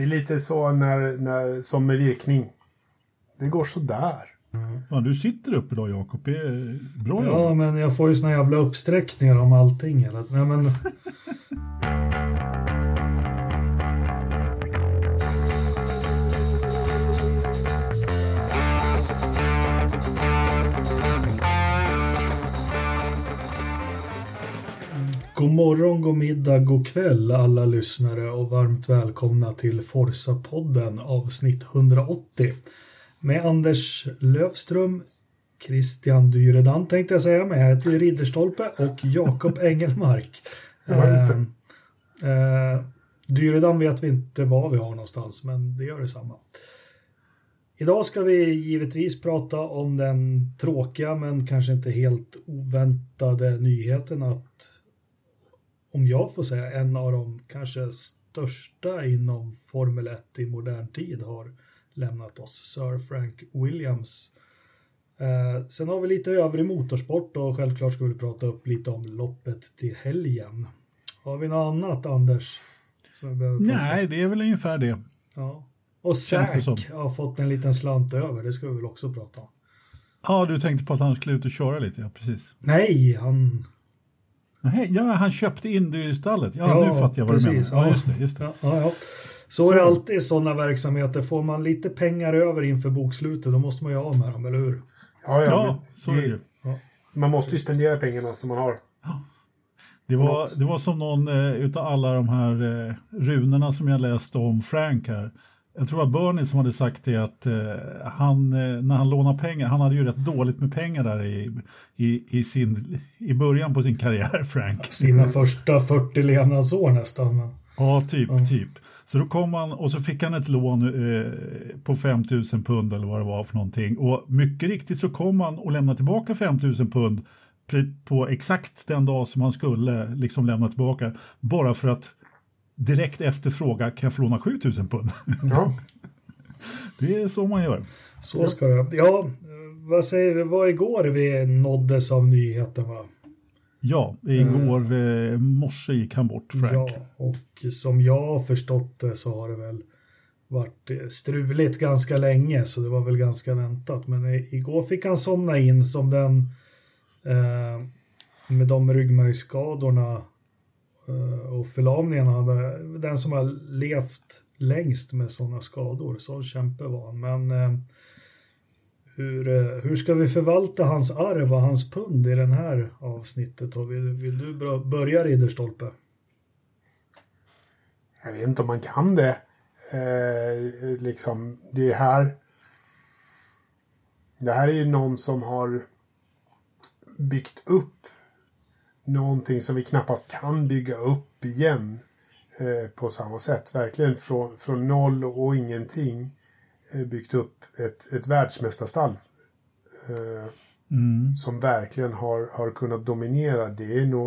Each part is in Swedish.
Det är lite så när, när, som med virkning. Det går sådär. Ja, du sitter upp idag Jakob, det är bra Ja, jobbat. men jag får ju såna jävla uppsträckningar om allting. Eller? Nej, men... God morgon, god middag, god kväll alla lyssnare och varmt välkomna till Forsa-podden avsnitt 180 med Anders Lövström, Christian Dyredan tänkte jag säga, men jag heter Ridderstolpe och Jakob Engelmark. Ja, just det. Eh, eh, Dyredan vet vi inte var vi har någonstans, men det gör detsamma. Idag ska vi givetvis prata om den tråkiga men kanske inte helt oväntade nyheten att om jag får säga, en av de kanske största inom Formel 1 i modern tid har lämnat oss, Sir Frank Williams. Eh, sen har vi lite övrig motorsport och självklart ska vi prata upp lite om loppet till helgen. Har vi något annat, Anders? Nej, det är väl ungefär det. Ja. Och. Zack har fått en liten slant över, det ska vi väl också prata om. Ja, du tänkte på att han skulle ut och köra lite, ja precis. Nej, han... Nej, ja, han köpte Indie-stallet. Ja, Ja, nu fattar jag vad du menar. Ja, just det. Just det. Ja. Så, Så. är det alltid i sådana verksamheter. Får man lite pengar över inför bokslutet, då måste man ju av med dem, eller hur? Ja, ja, Ja, men så är det ju. Man måste ju spendera pengarna som man har. Det var, det var som någon eh, utav alla de här eh, runorna som jag läste om Frank här. Jag tror det var Bernie som hade sagt det att eh, han, eh, när han lånade pengar, han hade ju rätt dåligt med pengar där i, i, i, sin, i början på sin karriär, Frank. Sina första 40 levnadsår nästan. Men... Ja, typ, typ. Så då kom han och så fick han ett lån eh, på 5 000 pund eller vad det var för någonting. Och mycket riktigt så kom han och lämnade tillbaka 5 000 pund på exakt den dag som han skulle liksom lämna tillbaka. Bara för att direkt efter fråga kan jag få låna 7 000 pund. Ja. det är så man gör. Så ska det. Ja, vad säger vi? Vad igår vi nåddes av nyheten, va? Ja, igår eh, morse gick han bort, Frank. Ja, och som jag har förstått det så har det väl varit eh, struligt ganska länge så det var väl ganska väntat. Men i- igår fick han somna in som den eh, med de ryggmärgsskadorna eh, Eh, och förlamningarna. var Den som har levt längst med sådana skador. Så kämpe var han. Men eh, hur, eh, hur ska vi förvalta hans arv och hans pund i den här avsnittet? Och vill, vill du börja Ridderstolpe? Jag vet inte om man kan det. Eh, liksom, det här... Det här är ju någon som har byggt upp någonting som vi knappast kan bygga upp igen eh, på samma sätt. Verkligen från, från noll och ingenting eh, byggt upp ett, ett världsmästarstall. Eh, Mm. som verkligen har, har kunnat dominera. Det är nog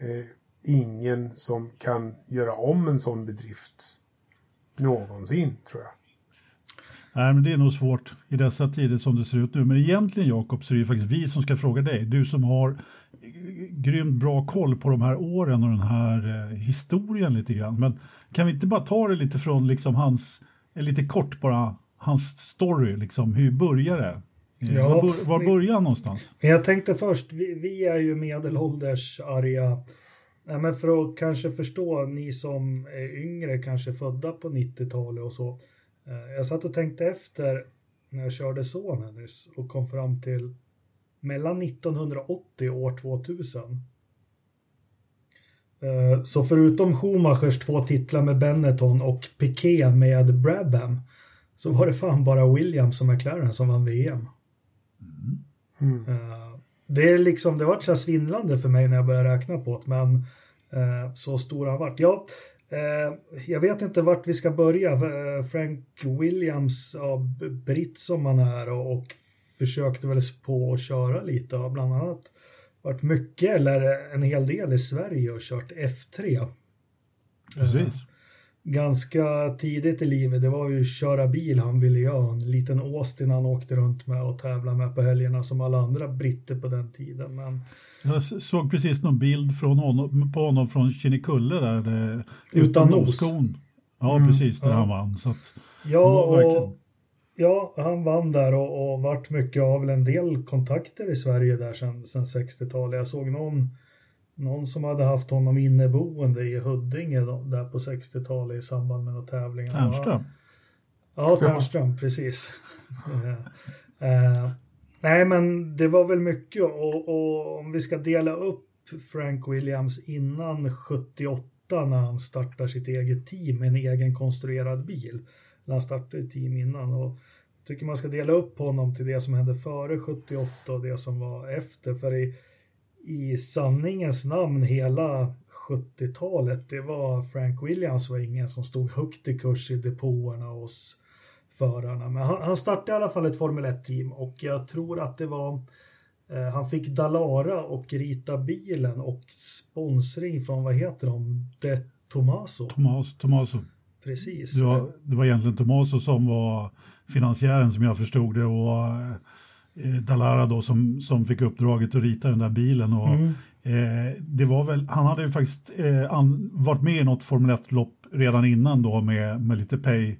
eh, ingen som kan göra om en sån bedrift någonsin, tror jag. Nej, men det är nog svårt i dessa tider som det ser ut nu. Men egentligen, Jakob, så är det ju faktiskt vi som ska fråga dig. Du som har grymt bra koll på de här åren och den här eh, historien lite grann. Men kan vi inte bara ta det lite från liksom hans, eh, lite kort bara, hans story, liksom, hur börjar det? Eh, Ja, var, bör, var börjar han någonstans? Jag tänkte först, vi, vi är ju medelålders arga. Men för att kanske förstå, ni som är yngre, kanske födda på 90-talet och så. Eh, Jag satt och tänkte efter när jag körde sonen nyss och kom fram till mellan 1980 och år 2000. Eh, Så förutom Schumachers två titlar med Benetton och Piqué med Brabham så var det fan bara Williams och McLaren som vann VM. Eh, Det är liksom, det var så svindlande för mig när jag började räkna på det, men eh, så stor han varit. Ja, jag vet inte vart vi ska börja. Frank Williams, ja, britt som han är och försökte väl på att köra lite, har bland annat varit mycket eller en hel del i Sverige och kört F3 Precis. ganska tidigt i livet. Det var ju köra bil han ville göra. En liten Austin han åkte runt med och tävlade med på helgerna som alla andra britter på den tiden. Men Jag såg precis någon bild från honom, på honom från Kinnekulle där. Det, Utan nos. noskon. Ja, mm, precis, där ja. han vann. Så att, ja, och, ja, han vann där och, och vart mycket av en del kontakter i Sverige där sedan, sedan 60-talet. Jag såg någon, någon som hade haft honom inneboende i Huddinge då, där på 60-talet i samband med några tävlingar. Tärnström? Ja, Tärnström, precis. uh, nej, men det var väl mycket och, och om vi ska dela upp Frank Williams innan 78 när han startar sitt eget team med en egen konstruerad bil när Han startade i team innan och jag tycker man ska dela upp honom till det som hände före 78 och det som var efter. För i, i sanningens namn hela 70-talet, det var Frank Williams var ingen som stod högt i kurs i depåerna hos förarna. Men han, han startade i alla fall ett Formel 1-team och jag tror att det var Eh, han fick Dalara och rita bilen och sponsring från, vad heter de, De Tomaso. Tomas, Tomaso. Precis. Det var, det var egentligen Tomaso som var finansiären som jag förstod det och eh, Dalara då som, som fick uppdraget att rita den där bilen. Och, mm. eh, det var väl, han hade ju faktiskt eh, an, varit med i något Formel 1-lopp redan innan då med, med lite pay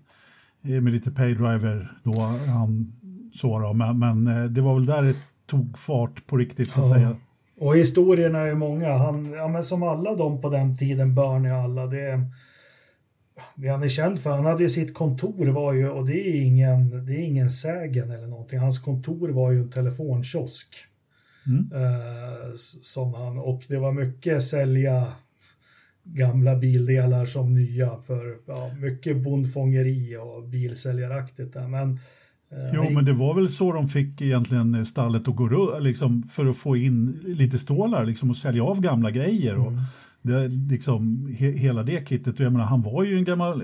eh, med lite paydriver då han så då, men, men eh, det var väl där det tog fart på riktigt så att ja. säga. Och historierna är många. Han, ja, men som alla de på den tiden, Bernie och alla, det, det han är känd för. Han hade ju sitt kontor var ju, och det är ingen, det är ingen sägen eller någonting. Hans kontor var ju en telefonkiosk. Mm. Eh, som han, och det var mycket sälja gamla bildelar som nya för ja, mycket bondfångeri och bilsäljaraktigt. Där. Men Eh, jo, men det var väl så de fick egentligen stallet att gå runt, liksom, för att få in lite stålar liksom, och sälja av gamla grejer. Och, mm. Det, liksom, he, hela det kittet. Och jag menar, han var ju en gammal,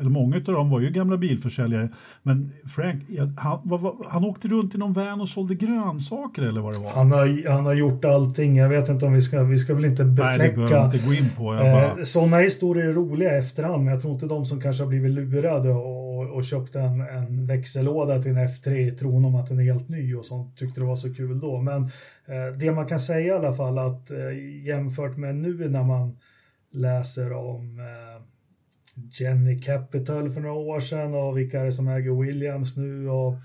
eller många av dem var ju gamla bilförsäljare. Men Frank, han, var, han åkte runt i någon van och sålde grönsaker eller vad det var. Han har, han har gjort allting. Jag vet inte om vi ska, vi ska väl inte befläcka. Nej, det behöver inte gå in på. Eh, bara... Sådana historier är roliga efterhand, men jag tror inte de som kanske har blivit lurade och, och köpt en, en växellåda till en F3 i tron om att den är helt ny och sånt tyckte det var så kul då. Men Eh, det man kan säga i alla fall att eh, jämfört med nu när man läser om eh, Jenny Capital för några år sedan och vilka är det som äger Williams nu och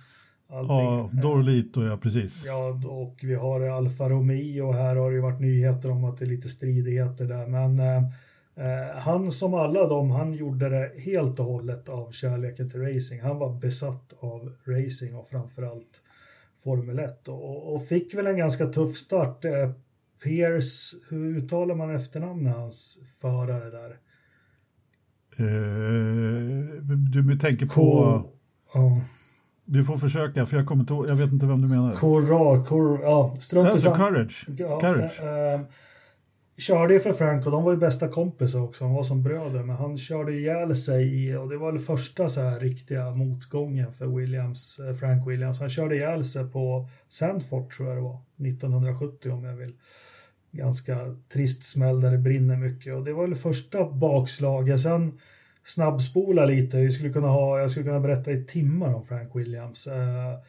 allting. Ja, Dorlito ja, precis. Ja, och vi har Alfa Romeo och här har det ju varit nyheter om att det är lite stridigheter där. Men eh, han som alla dem, han gjorde det helt och hållet av kärleken till racing. Han var besatt av racing och framförallt Formel 1 och, och, fick väl en ganska tuff start. Eh, Pierce, hur uttalar man efternamnet hans förare där? Uh, du tänker på... Ja. Du får försöka, för jag kommer inte jag vet inte vem du menar. Cora, Cora, ja, strunt i sam... Courage. Ja, courage. Äh, körde ju för Frank och de var ju bästa kompisar också, de var som bröder, men han körde ihjäl sig i, och det var väl första så här riktiga motgången för Williams, eh, Frank Williams. Han körde ihjäl sig på Sandford tror jag det var, 1970 om jag vill. Ganska trist smäll där det brinner mycket och det var väl första bakslaget. Sen snabbspola lite, vi skulle kunna ha, jag skulle kunna berätta i timmar om Frank Williams. Eh,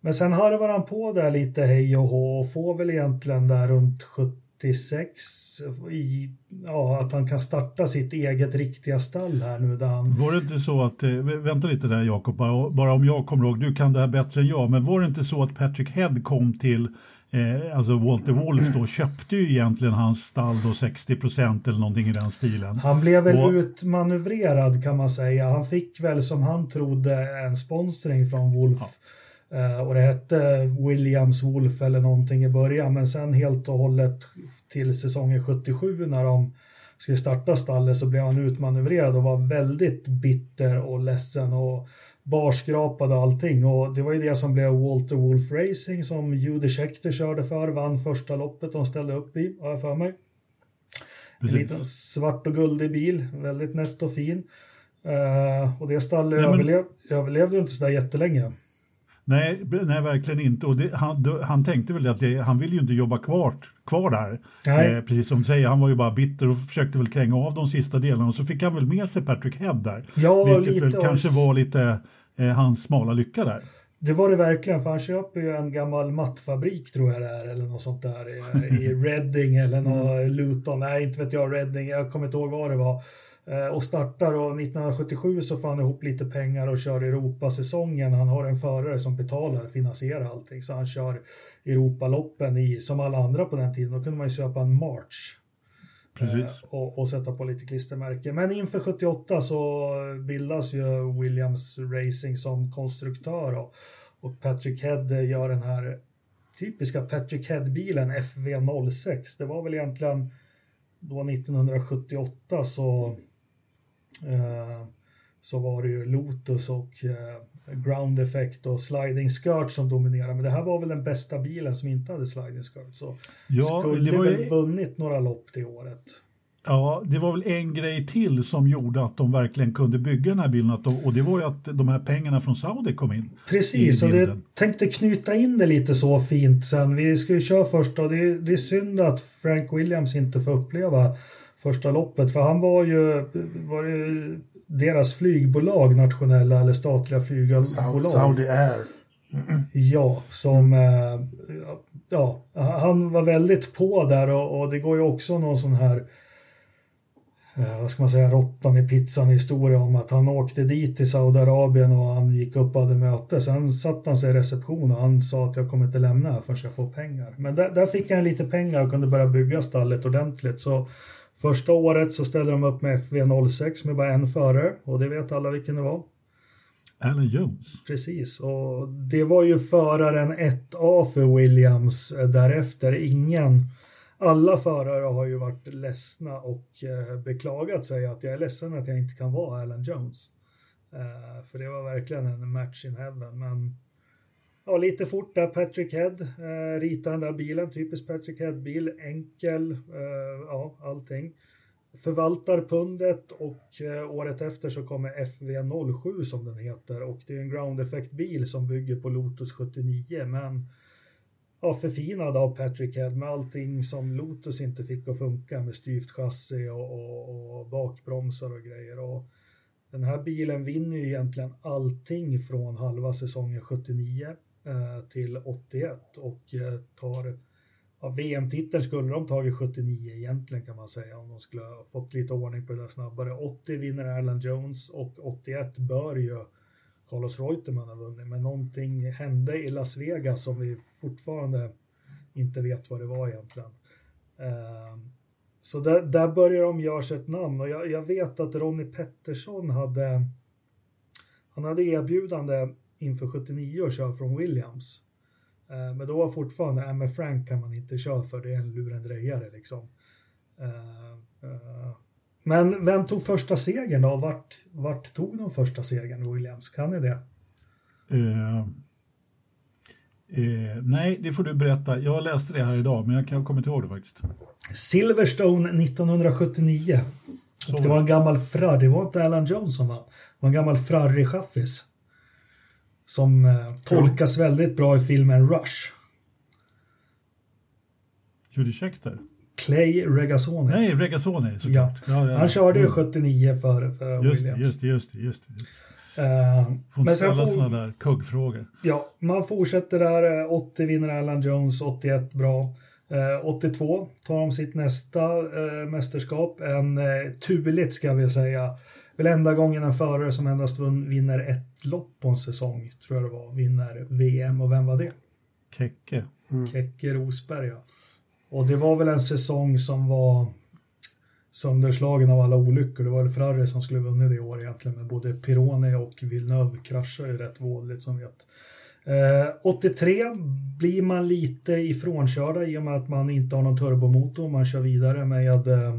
men sen harvar han på där lite hej och hå och får väl egentligen där runt 70 86 i, ja, att han kan starta sitt eget riktiga stall här nu. Där han... Var det inte så att, eh, vänta lite där Jakob, bara, bara om jag kommer ihåg, du kan det här bättre än jag, men var det inte så att Patrick Head kom till Eh, alltså Walter Wolf då köpte ju egentligen hans stall då 60 procent eller någonting i den stilen. Han blev väl och, utmanövrerad kan man säga. Han fick väl som han trodde en sponsring från Wolf. Ja och det hette Williams Wolf eller någonting i början men sen helt och hållet till säsongen 77 när de skulle starta stallet så blev han utmanövrerad och var väldigt bitter och ledsen och barskrapade allting och det var ju det som blev Walter Wolf Racing som Jude Scheckter körde för, vann första loppet de ställde upp i, har jag för mig. Precis. En liten svart och guldig bil, väldigt nätt och fin. Uh, och det stallet Nej, men... överlev, överlevde inte sådär jättelänge. Nej, nej, verkligen inte. Och det, han, han tänkte väl att det, han ville ju inte jobba kvar, kvar där. Eh, precis som du säger, han var ju bara bitter och försökte väl kränga av de sista delarna och så fick han väl med sig Patrick Head där. Ja, vilket väl kanske var lite eh, hans smala lycka där. Det var det verkligen, för han köper ju en gammal mattfabrik tror jag det är, eller något sånt där i, i Reading eller något Luton, nej inte vet jag, Reading, jag kommer inte ihåg vad det var. Eh, och startar och 1977 så får han ihop lite pengar och kör Europasäsongen. Han har en förare som betalar, finansierar allting. Så han kör Europaloppen i, som alla andra på den tiden. Då kunde man ju köpa en March. Precis. Eh, och, och, sätta på lite klistermärken. Men inför 78 så bildas ju Williams Racing som konstruktör och, och Patrick Head gör den här typiska Patrick Head-bilen FV06. Det var väl egentligen då 1978 så Eh, så var det ju Lotus och eh, Ground Effect och Sliding Skirt som dominerade. Men det här var väl den bästa bilen som inte hade Sliding Skirt. Så ja, skulle det var väl vunnit några lopp det året. Ja, det var väl en grej till som gjorde att de verkligen kunde bygga den här bilen och det var ju att de här pengarna från Saudi kom in. Precis, och det tänkte knyta in det lite så fint sen. Vi ska ju köra först och det det är synd att Frank Williams inte får uppleva första loppet. För han var ju, var ju deras flygbolag, nationella eller statliga flygbolag. Saudi Air. Ja, som... Eh, ja, han var väldigt på där och, och det går ju också någon sån här eh, vad ska man säga, råttan i pizzan historia om att han åkte dit till Saudiarabien och han gick upp och hade möte. Sen satte han sig i reception och han sa att jag kommer inte lämna här förrän jag får pengar. Men där, där fick han lite pengar och kunde börja bygga stallet ordentligt. Så Första året så ställde de upp med FV06 med bara en förare och det vet alla vilken det var. Alan Jones. Precis, och det var ju föraren 1A för Williams därefter. Ingen, alla förare har ju varit ledsna och eh, beklagat sig att jag är ledsen att jag inte kan vara Alan Jones. Eh, för det var verkligen en match in heaven, men ja, lite fort där. Patrick Head eh, ritar den där bilen, typisk Patrick Head-bil, enkel, eh, ja, allting. Förvaltar pundet och eh, året efter så kommer FV07 som den heter och det är en ground effect-bil som bygger på Lotus 79 men ja, förfinad av Patrick Head med allting som Lotus inte fick att funka med styvt chassi och, och, och bakbromsar och grejer. Och den här bilen vinner ju egentligen allting från halva säsongen 79 Eh, till 81 och eh, tar ja, VM-titeln skulle de tagit 79 egentligen kan man säga om de skulle ha fått lite ordning på det där snabbare. 80 vinner Erland Jones och 81 bör ju Carlos Reutemann ha vunnit men någonting hände i Las Vegas som vi fortfarande inte vet vad det var egentligen. Ehm, så där, där börjar de göra sig ett namn och jag, jag vet att Ronnie Pettersson hade han hade erbjudande inför 79 och kör från Williams. Eh, men då var fortfarande, äh, med Frank kan man inte köra för, det är en lurendrejare liksom. Eh, eh, men vem tog första segern då? Vart, vart tog de första segern Williams? Kan ni det? Uh, uh, nej, det får du berätta. Jag läste det här idag, men jag kan komma inte ihåg det faktiskt. Silverstone 1979. Och det var en gammal Ferrari, det var inte Alan Jones som vann. Det var en gammal Ferrari-chaffis som eh, tolkas ja. väldigt bra i filmen Rush. Judy Scheckter? Clay Regazzoni. Nej, Regazzoni såklart. Ja. Ja, Han körde ju 79 för, för just Williams. Just det, just det. Just det. Uh, får men ställa sådana där kuggfrågor. Ja, man fortsätter där. 80 eh, vinner Alan Jones, 81 bra. Uh, 82 tar de sitt nästa uh, mästerskap. En uh, turligt ska vi säga väl enda gången en förare som endast vinner ett lopp på en säsong, tror jag det var, vinner VM. Och vem var det? Kekke. Mm. Kekke Rosberg, ja. Och det var väl en säsong som var sönderslagen av alla olyckor. Det var väl Ferrari som skulle vunnit det år egentligen, men både Pironi och Villeneuve kraschade ju rätt vådligt som vet. Eh, 83 blir man lite ifrånkörda i och med att man inte har någon turbomotor. Man kör vidare med eh,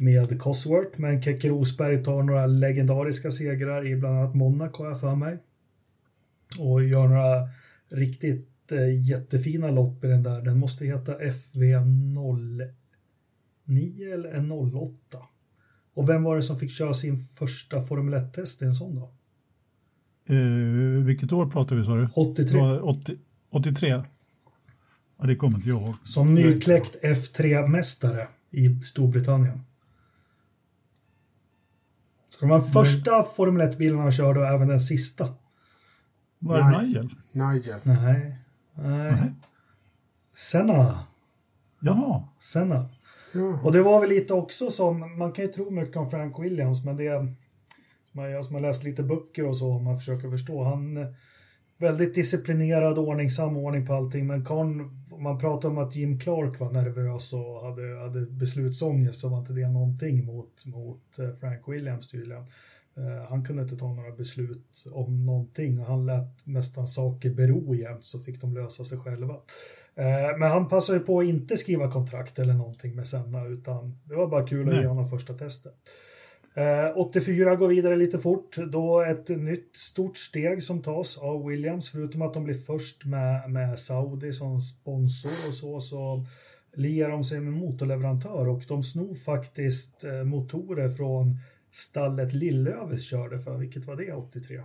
med Cosworth. Men Keke Rosberg tar några legendariska segrar i bland annat Monaco har jag för mig. Och gör några riktigt eh, jättefina lopp i den där. Den måste heta FV09 eller 08. Och vem var det som fick köra sin första Formel 1-test i en sån då? Uh, vilket år pratar vi sa du? 83. 80, 83? Ja, det kommer inte jag ihåg. Som nykläckt F3-mästare i Storbritannien. Så de var den första mm. Formel 1-bilen han körde och även den sista. Var det Nigel? Nigel. Nej. Nej. Senna. Jaha. Senna. Ja. Och det var väl lite också som, man kan ju tro mycket om Frank Williams, men det jag som har läst lite böcker och så, om man försöker förstå, han väldigt disciplinerad, ordning, samordning på allting, men Karn, man pratar om att Jim Clark var nervös och hade, hade beslutsångest så var inte det någonting mot, mot eh, Frank Williams tydligen. Uh, han kunde inte ta några beslut om någonting och han lät nästan saker bero jämt så fick de lösa sig själva. Uh, men han passade på att inte skriva kontrakt eller någonting med Senna utan det var bara kul att ge honom första testet. 84 går vidare lite fort, då ett nytt stort steg som tas av Williams, förutom att de blir först med, med Saudi som sponsor och så, så liar de sig med motorleverantör och de snor faktiskt eh, motorer från stallet Lillövers körde för, vilket var det 83? Eh,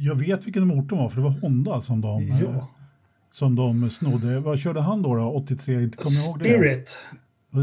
jag vet vilken motor var, för det var Honda som de, ja. Eh, som de snodde. Vad körde han då, då 83? Inte kommer ihåg det. Spirit.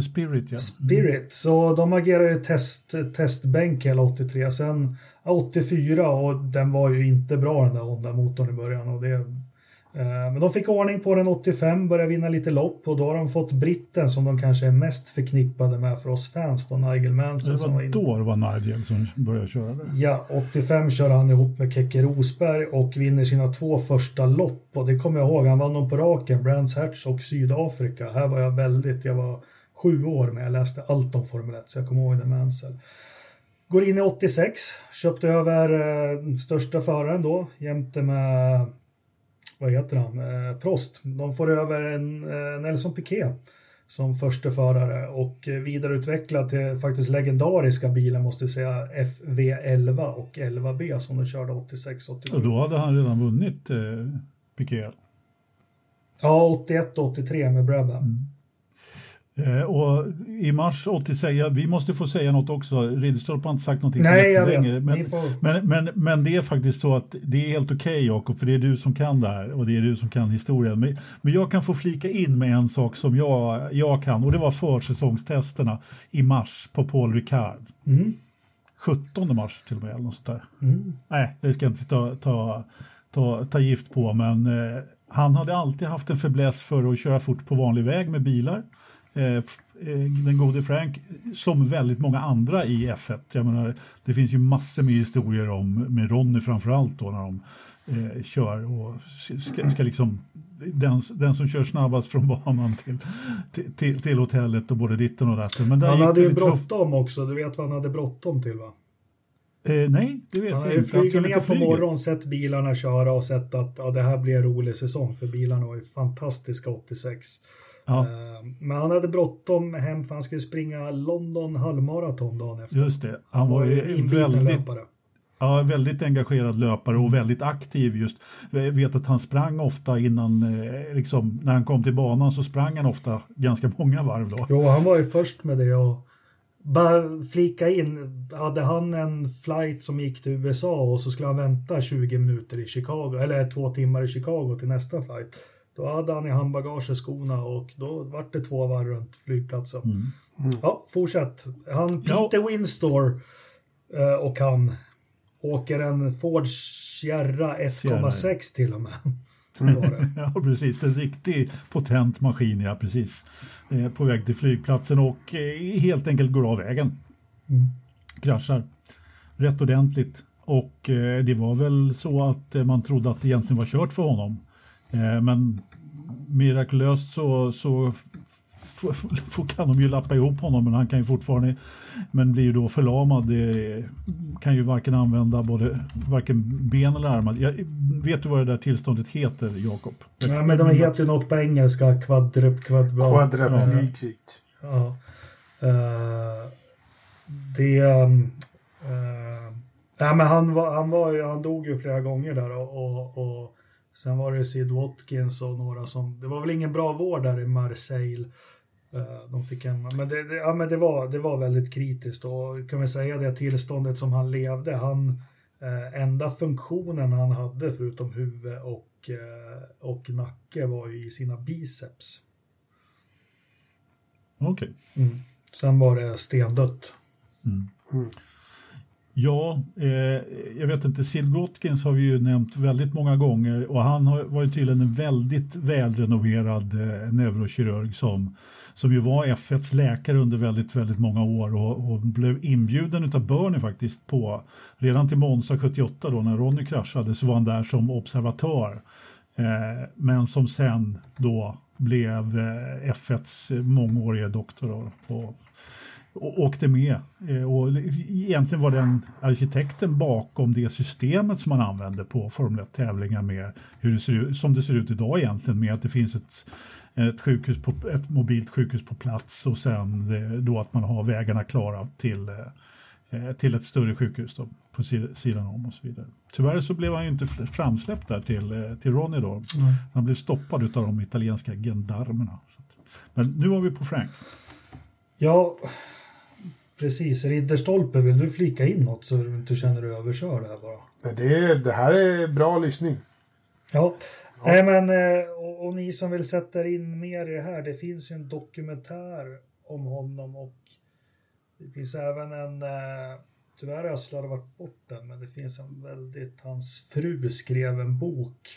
Spirit, ja. Spirit, så de agerar ju test, testbänk hela 83. Sen 84 och den var ju inte bra den där Honda-motorn i början. Och det, eh, men de fick ordning på den 85, började vinna lite lopp och då har de fått britten som de kanske är mest förknippade med för oss fans, då Nigel Mansell. Det var, var då det var Nigel som började köra det? Ja, 85 kör han ihop med Keke Rosberg och vinner sina två första lopp och det kommer jag ihåg, han vann dem på raken, Brands Hatch och Sydafrika. Här var jag väldigt, jag var sju år men jag läste allt om Formel 1 så jag kommer ihåg det med Ansel. Går in i 86, köpte över eh, största föraren då jämte med, vad heter han, eh, Prost. De får över en eh, Nelson Piquet som första förare och vidareutvecklad till faktiskt legendariska bilar måste jag säga FV11 och 11B som de körde 86-87. Och då hade han redan vunnit eh, Piquet? Ja, 81 83 med Brabham. Mm. Eh, och I mars 86, ja, vi måste få säga något också, Ridderstolpe har inte sagt någonting Nej, jag vet. Men, får... men, men, men, det är faktiskt så att det är helt okej okay, Jakob, för det är du som kan det här och det är du som kan historien. Men, men jag kan få flika in med en sak som jag, jag kan och det var försäsongstesterna i mars på Paul Ricard. Mm. 17 mars till och med, eller något sånt där. Mm. Nej, det ska jag inte ta, ta, ta, ta gift på, men eh, han hade alltid haft en fäbless för att köra fort på vanlig väg med bilar. Eh, eh, den gode Frank, som väldigt många andra i F1. Jag menar, det finns ju massor med historier om, med Ronny framförallt då när de eh, kör och ska, ska liksom den, den som kör snabbast från banan till, till, till hotellet och både ditten och datten. Men han hade ju bråttom också, du vet vad han hade bråttom till va? Eh, nej, det vet han jag inte. Han flugit ner på morgonen, sett bilarna köra och sett att ja, det här blir en rolig säsong för bilarna var ju fantastiska 86. Ja. Eh, men han hade bråttom hem för han skulle springa London halvmaraton dagen efter. Just det, han var ju väldigt, ja, väldigt engagerad löpare och väldigt aktiv just. Jag vet att han sprang ofta innan, eh, liksom, när han kom till banan så sprang han ofta ganska många varv då. Jo, han var ju först med det och bara flika in, hade han en flight som gick till USA och så skulle han vänta 20 minuter i Chicago, eller två timmar i Chicago till nästa flight då hade han i handbagaget skorna och då vart det två varv runt flygplatsen. Mm. Mm. Ja, fortsätt. Han, Peter ja. Winstore eh, och han åker en Ford Sierra 1,6 till och med. ja, precis. En riktig potent maskin, ja, precis. Eh, på väg till flygplatsen och eh, helt enkelt går av vägen. Mm. Kraschar rätt ordentligt. Och eh, det var väl så att eh, man trodde att det egentligen var kört för honom. Eh, men mirakulöst så, så kan de ju lappa ihop honom men han kan ju fortfarande men blir ju då förlamad. Det kan ju varken använda både varken ben eller armar. Jag, vet du vad det där tillståndet heter, Jakob? Ja, men de heter något på engelska, kvadrup, kvadrup. Quadriplegic. Ja. Uh, det... Um, uh, nej, men han, var, han, var, han dog ju flera gånger där och, och, och Sen var det Sid Watkins och några som, det var väl ingen bra vård där i Marseille. Eh, de fick en, men det, det, ja, men det, var, det var väldigt kritiskt och kan vi säga det tillståndet som han levde, han eh, enda funktionen han hade förutom huvud och, eh, och nacke var ju i sina biceps. Okej. Okay. Mm. Sen var det stendött. Mm. Mm. Ja, eh, jag vet inte, Sid Gotkins har vi ju nämnt väldigt många gånger och han har, var ju tydligen en väldigt välrenommerad eh, neurokirurg som som ju var F1s läkare under väldigt, väldigt många år och, och blev inbjuden av Bernie faktiskt på, redan till Monza 78 då när Ronny kraschade så var han där som observatör. Eh, men som sen då blev eh, F1s mångårige doktor och, och åkte med. Eh, och egentligen var den arkitekten bakom det systemet som man använde på Formel 1-tävlingar med hur det ser ut, som det ser ut idag egentligen med att det finns ett, ett, sjukhus på, ett mobilt sjukhus på plats och sen då att man har vägarna klara till, eh, till ett större sjukhus då, på sidan om och så vidare. Tyvärr så blev han ju inte framsläppt där till, eh, till Ronny då. Mm. Han blev stoppad av de italienska gendarmerna. Men nu var vi på Frank. Ja, Precis, Ridderstolpe, vill du flika in något så du inte känner dig överkörd här bara? Det, det här är bra lyssning. Ja, ja. Nej, men eh, och, och, ni som vill sätta in mer i det här, det finns ju en dokumentär om honom och det finns även en, eh, tyvärr har jag varit bort den, men det finns en väldigt, hans fru skrev en bok.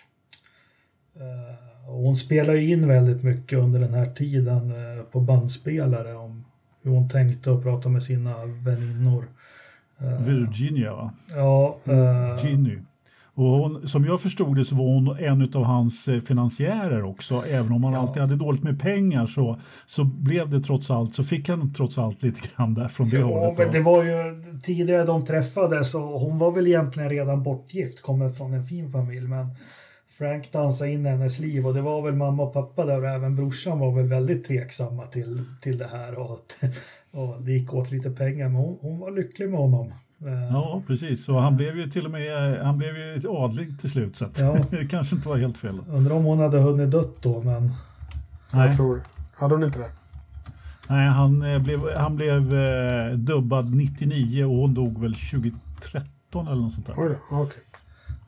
Eh, och hon spelar ju in väldigt mycket under den här tiden på bandspelare om hur hon tänkte och prata med sina väninnor. Eh, Virginia va? Ja. Uh, Ginny. Och hon, som jag förstod det så var hon en av hans eh, finansiärer också. Även om han ja. alltid hade dåligt med pengar så, så blev det trots allt, så fick han trots allt lite grann där från det ja, hållet. Men det var ju tidigare de träffades och hon var väl egentligen redan bortgift, kommer från en fin familj. Men Frank dansade in i hennes liv och det var väl mamma och pappa där och även brorsan var väl väldigt tveksamma till, till det här och, och det gick åt lite pengar men hon, hon var lycklig med honom. Ja, precis. Och han blev ju till och med han blev ju adlig till slut så ja. det kanske inte var helt fel. Undrar om hon hade hunnit dött då, men... Nej. Jag tror Hade hon inte det? Nej, han eh, blev, han blev eh, dubbad 99 och hon dog väl 2013 eller något sånt där. Oj då, okej. Okay.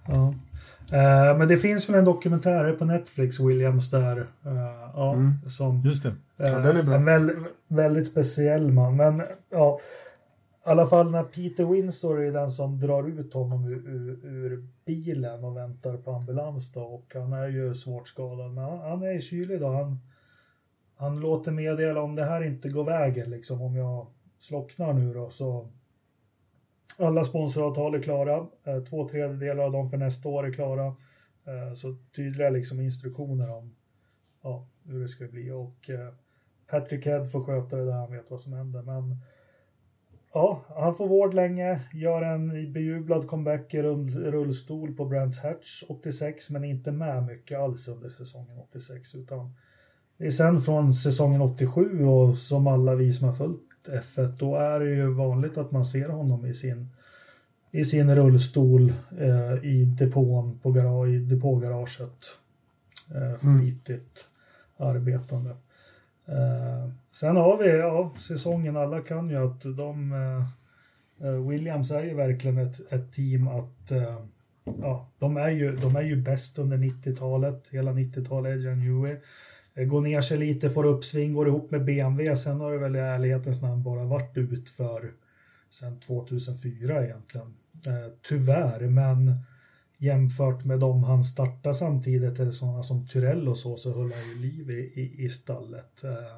Ja. Uh, men det finns väl en dokumentär på Netflix, Williams, där. Uh, ja, mm. som, Just det. Ja, uh, den är bra. En väldigt, väldigt speciell man. Men ja, i alla fall när Peter Winsor är den som drar ut honom ur, ur, ur, bilen och väntar på ambulans då. Och han är ju svårt skadad. Men han, han är kylig då. Han, han låter meddela om det här inte går vägen, liksom om jag slocknar nu då så alla sponsoravtal är klara. Eh, två tredjedelar av dem för nästa år är klara. Eh, så tydliga liksom instruktioner om ja, hur det ska bli. Och eh, Patrick Head får sköta det där, han vet vad som händer. Men ja, han får vård länge, gör en bejublad comeback i rullstol på Brands Hatch 86, men inte med mycket alls under säsongen 86. Utan det är sen från säsongen 87 och som alla vi som har följt F1, då är det ju vanligt att man ser honom i sin, i sin rullstol eh, i depån på garage, i depågaraget. Eh, flitigt mm. arbetande. Eh, sen har vi ja, säsongen, alla kan ju att de eh, eh Williams är ju verkligen ett, ett team att eh, ja, de är ju, de är ju bäst under 90-talet, hela 90-talet, Adrian Newey. Eh, går ner sig lite, får uppsving, går ihop med BMW. Sen har det väl i ärlighetens namn bara varit ut för sen 2004 egentligen. Eh, tyvärr, men jämfört med dem han startade samtidigt, eller sådana som Tyrell och så, så höll han ju liv i, i, i stallet. Eh,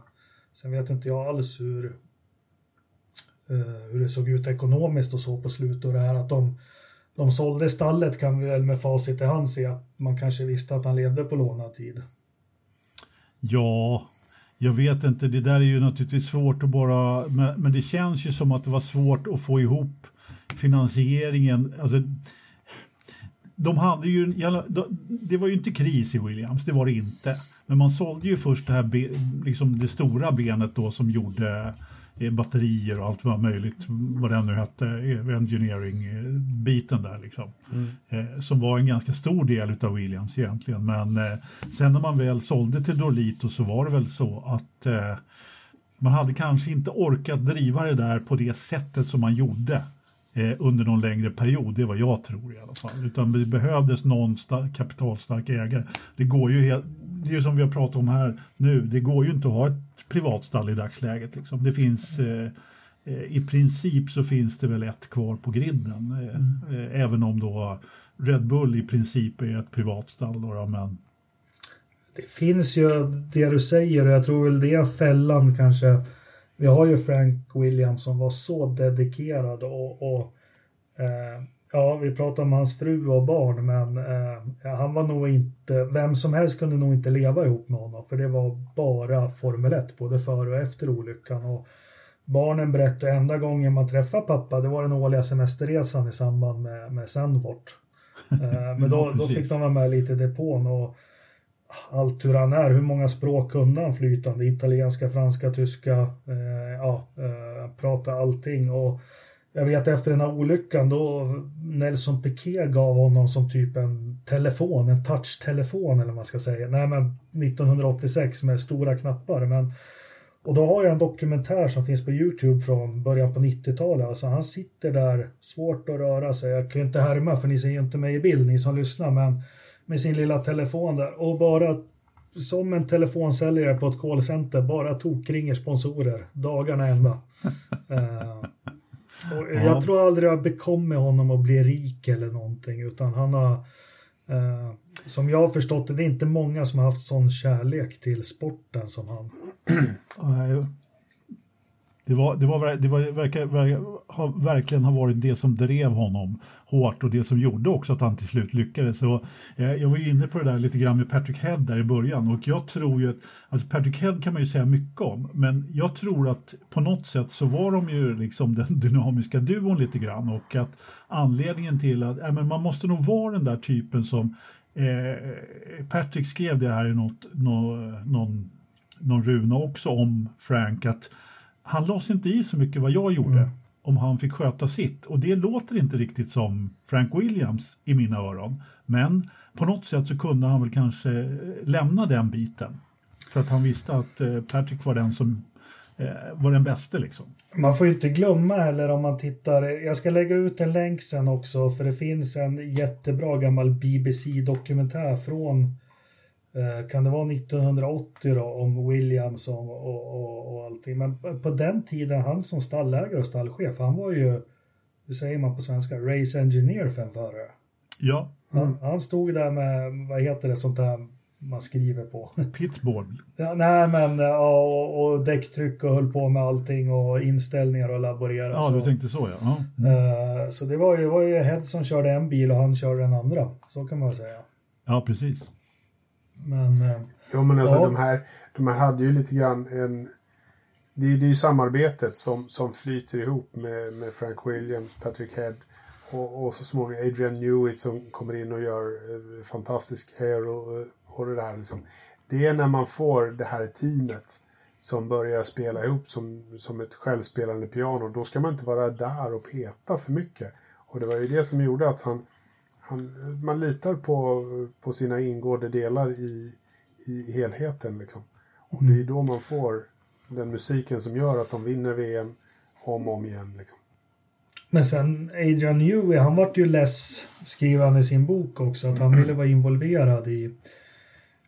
sen vet inte jag alls hur, eh, hur det såg ut ekonomiskt och så på slutet och det här att de de sålde stallet kan vi väl med facit i hand se att man kanske visste att han levde på lånad tid. Ja, jag vet inte. Det där är ju naturligtvis svårt att bara... Men, men det känns ju som att det var svårt att få ihop finansieringen. Alltså, de hade ju, det var ju inte kris i Williams, det var det inte. Men man sålde ju först det här liksom det stora benet då som gjorde batterier och allt vad möjligt, vad det nu hette, eh, engineering-biten där liksom. Mm. Eh, som var en ganska stor del av Williams egentligen. Men sen när man väl sålde till Dorlito så var det väl så att man hade kanske inte orkat driva det där på det sättet som man gjorde under någon längre period. Det är vad jag tror i alla fall. Utan det behövdes någon kapitalstark ägare. Det går ju helt, det är ju som vi har pratat om här nu, det går ju inte att ha ett privatstall i dagsläget. Liksom. Det finns eh, eh, i princip så finns det väl ett kvar på griden. Eh, mm. Även om då Red Bull i princip är ett privatstall. Då, men... det finns ju det du säger och jag tror väl det är fällan kanske. Vi har ju Frank Williams som var så dedikerad och, och eh, ja, vi pratar om hans fru och barn, men eh, han var nog inte, vem som helst kunde nog inte leva ihop med honom, för det var bara Formel 1, både före och efter olyckan. Och barnen berättade enda gången man träffade pappa, det var den årliga semesterresan i samband med, med Sandvort. Eh, men då, ja, då fick de vara med lite i depån och allt hur han är, hur många språk kunde han flytande? Italienska, franska, tyska, eh, ja, eh, prata allting. Och jag vet efter den här olyckan då Nelson Piquet gav honom som typ en telefon, en touchtelefon eller vad man ska säga. Nej men 1986 med stora knappar. Men, och då har jag en dokumentär som finns på Youtube från början på 90-talet. Alltså han sitter där, svårt att röra sig. Jag kan inte härma för ni ser inte mig i bild, ni som lyssnar. Men med sin lilla telefon där och bara som en telefonsäljare på ett callcenter bara tokringer sponsorer dagarna ända. uh, och ja. Jag tror aldrig jag bekommit honom att bli rik eller någonting utan han har uh, som jag har förstått det, det är inte många som har haft sån kärlek till sporten som han. Det, var, det, var, det var, verkar, verkar, ha, verkligen ha varit det som drev honom hårt och det som gjorde också att han till slut lyckades. Så, eh, jag var inne på det där lite grann med Patrick Head där i början och jag tror ju att alltså Patrick Head kan man ju säga mycket om men jag tror att på något sätt så var de ju liksom den dynamiska duon lite grann och att anledningen till att äh, men man måste nog vara den där typen som eh, Patrick skrev det här i något, nå, någon, någon runa också om Frank att han la sig inte i så mycket vad jag gjorde mm. om han fick sköta sitt. Och det låter inte riktigt som Frank Williams i mina öron. Men på något sätt så kunde han väl kanske lämna den biten. För att han visste att eh, Patrick var den som eh, var den bästa liksom. Man får inte glömma heller om man tittar, jag ska lägga ut en länk sen också för det finns en jättebra gammal BBC-dokumentär från Eh, kan det vara 1980 då om Williams och, och, och, allting. Men på den tiden, han som stallägare och stallchef, han var ju, hur säger man på svenska, race engineer för en förare. Ja. Mm. Han, han, stod där med, vad heter det, sånt där man skriver på. Pitboard. Ja, nej, men ja, och, och däcktryck och höll på med allting och inställningar och laborera. Ja, så. du tänkte så ja. Mm. Så det var ju, var ju Head som körde en bil och han körde den andra. Så kan man säga. Ja, precis. Men, eh, jo, men alltså ja. de, här, de här hade ju lite grann en... Det, är, det är ju samarbetet som, som flyter ihop med, med Frank Williams, Patrick Head och, och så småningom Adrian Newey som kommer in och gör eh, fantastisk hair och, och det där liksom. Det är när man får det här teamet som börjar spela ihop som, som ett självspelande piano. Då ska man inte vara där och peta för mycket. Och det var ju det som gjorde att han han, man litar på, på sina ingående delar i, i helheten. Liksom. Och mm. det är då man får den musiken som gör att de vinner VM om och om igen. Liksom. Men sen Adrian Newey, han vart ju less, skriver han i sin bok också, att han ville vara involverad i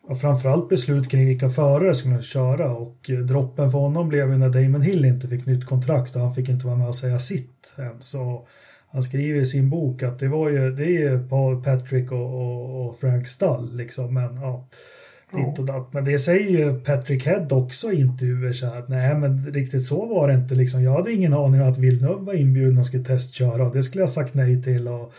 och framförallt beslut kring vilka förare som skulle köra och droppen för honom blev ju när Damon Hill inte fick nytt kontrakt och han fick inte vara med och säga sitt än. Så han skriver i sin bok att det var ju, det är ju Paul Patrick och, och, och Frank Stall liksom, men ja. Ditt och datt. Men det säger ju Patrick Head också i intervjuer så att nej men riktigt så var det inte liksom. Jag hade ingen aning om att Villeneuve var inbjuden och skulle testköra och det skulle jag sagt nej till. Och,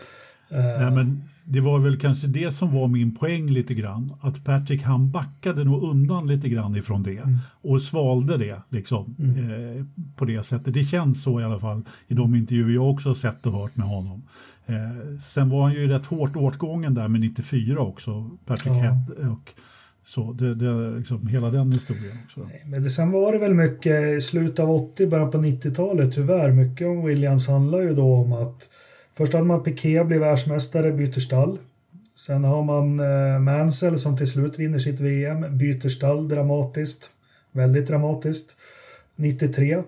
eh... Nej men det var väl kanske det som var min poäng lite grann. Att Patrick han backade nog undan lite grann ifrån det mm. och svalde det liksom mm. eh, på det sättet. Det känns så i alla fall i de intervjuer jag också har sett och hört med honom. Eh, sen var han ju rätt hårt åtgången där med 94 också, Patrick ja. Head. Och, så det, det liksom hela den historien också. Men det, sen var det väl mycket i slutet av 80, början på 90-talet tyvärr. Mycket om Williams handlar ju då om att Först hade man Piqué, blir världsmästare, byter stall. Sen har man eh, Mansell som till slut vinner sitt VM, byter stall dramatiskt. Väldigt dramatiskt. 93, eh,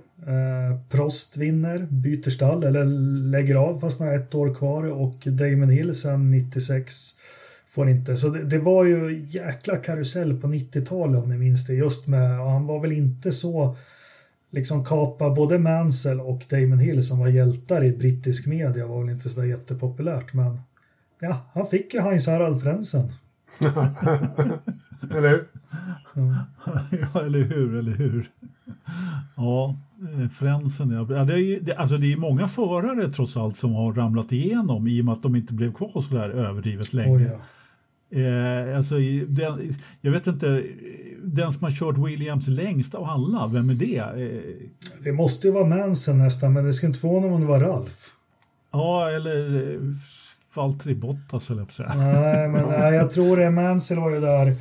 Prost vinner, byter stall eller lägger av fast han har ett år kvar och Damon Hill sen 96 får inte. Så det, det var ju jäkla karusell på 90-talet om ni minns det. Just med, och han var väl inte så liksom kapa både Mansell och Damon Hill som var hjältar i brittisk media var väl inte så jättepopulärt men ja, han fick ju Heinz Harald Frensen. Eller hur? ja, eller hur, eller hur. Ja, eh, fränsen. Ja. Det, är, det, alltså det är många förare trots allt som har ramlat igenom i och med att de inte blev kvar så där överdrivet länge. Oj, ja. Eh, alltså, den, jag vet inte, den som har kört Williams längst av alla, vem är det? Eh, Det måste ju vara Manson nästan, men det skulle inte förvåna om det var Ralf. ja, eller eh, Valtteri Bottas, eller jag på att säga. Nej, men nej, jag tror det. Mansell var ju där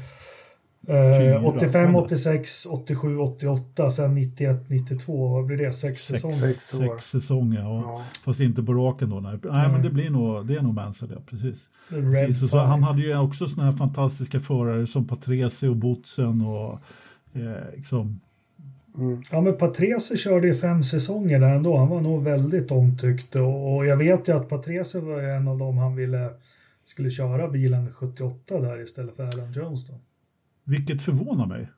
eh, Fyra, 85, eller? 86, 87, 88, sen 91, 92. Vad blir det? Sex säsonger? Sex år. Sex säsonger, ja. Ja. fast inte på raken då. Nej, nej men det blir nog, det är nog Mansell, ja, precis. Precis. Och så, han hade ju också såna här fantastiska förare som Patrese och Botzen och eh, liksom, Ja, men Patrese körde ju fem säsonger där ändå. Han var nog väldigt omtyckt och, och jag vet ju att Patrese var en av dem han ville skulle köra bilen 78 där istället för Alan Jones då. Vilket förvånar mig.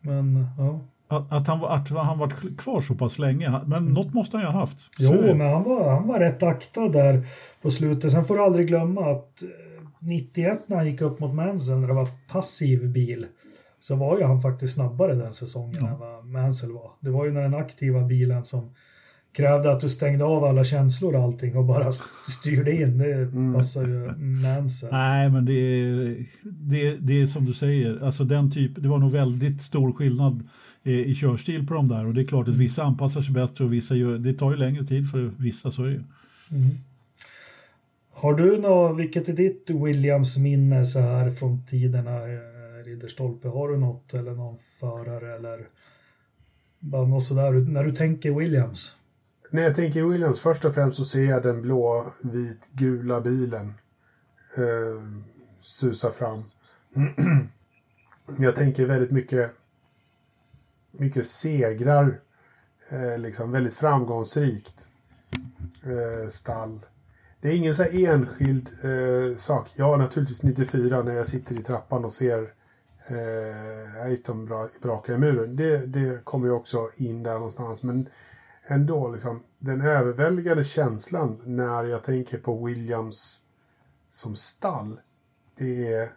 Men ja. Att, att, han, att han varit kvar så pass länge. Men något måste han ju ha haft. Så Jo, men han var, han var rätt aktad där på slutet. Sen får du aldrig glömma att eh, 91 när han gick upp mot Mansell när det var passiv bil så var ju han faktiskt snabbare den säsongen än vad Mansell var. Det var ju när den aktiva bilen som krävde att du stängde av alla känslor och allting och bara styrde in. Det passar ju Mansell. Nej, men det är, det, det är som du säger. Alltså den typ, det var nog väldigt stor skillnad eh, i körstil på de där. Och det är klart att vissa anpassar sig bättre och vissa gör, det tar ju längre tid för vissa. Så är det ju. Har du något, vilket är ditt Williams minne så här från tiderna eh, Ridderstolpe? Har du något eller någon förare eller bara något sådär när du tänker Williams? När jag tänker Williams, först och främst så ser jag den blå, vit, gula bilen eh, susa fram. jag tänker väldigt mycket, mycket segrar, eh, liksom väldigt framgångsrikt eh, stall. Det är ingen så här enskild eh, sak. Ja, naturligtvis 94 när jag sitter i trappan och ser eh, Aiton bra, braka i muren. Det, det kommer ju också in där någonstans. Men ändå, liksom, den överväldigande känslan när jag tänker på Williams som stall, det är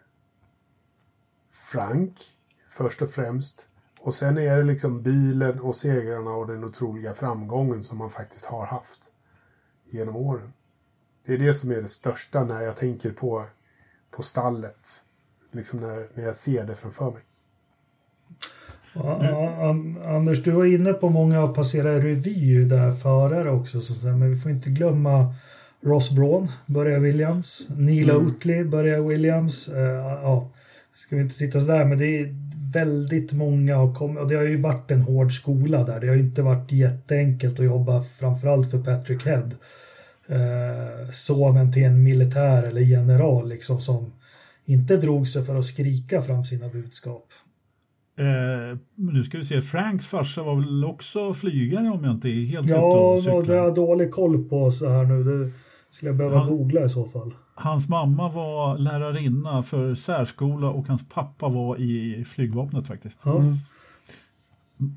Frank först och främst. Och sen är det liksom bilen och segrarna och den otroliga framgången som man faktiskt har haft genom åren. Det är det som är det största när jag tänker på, på stallet. Liksom när, när jag ser det framför mig. Ja, ja, An- Anders, du var inne på många att passera revy där förare också, så, men vi får inte glömma Ross Braun börjar Williams, Neil Oatley börjar Williams. Eh, ja, ska vi inte sitta sådär, men det är väldigt många har kommit, och det har ju varit en hård skola där. Det har inte varit jätteenkelt att jobba framförallt för Patrick Head. Eh, sonen till en militär eller general liksom som inte drog sig för att skrika fram sina budskap. Eh, nu ska vi se, Franks farsa var väl också flygare om jag inte är helt ute Ja, och vad det har jag dålig koll på så här nu. Det skulle jag behöva Ja. googla i så fall. Hans mamma var lärarinna för särskola och hans pappa var i flygvapnet faktiskt. Ja.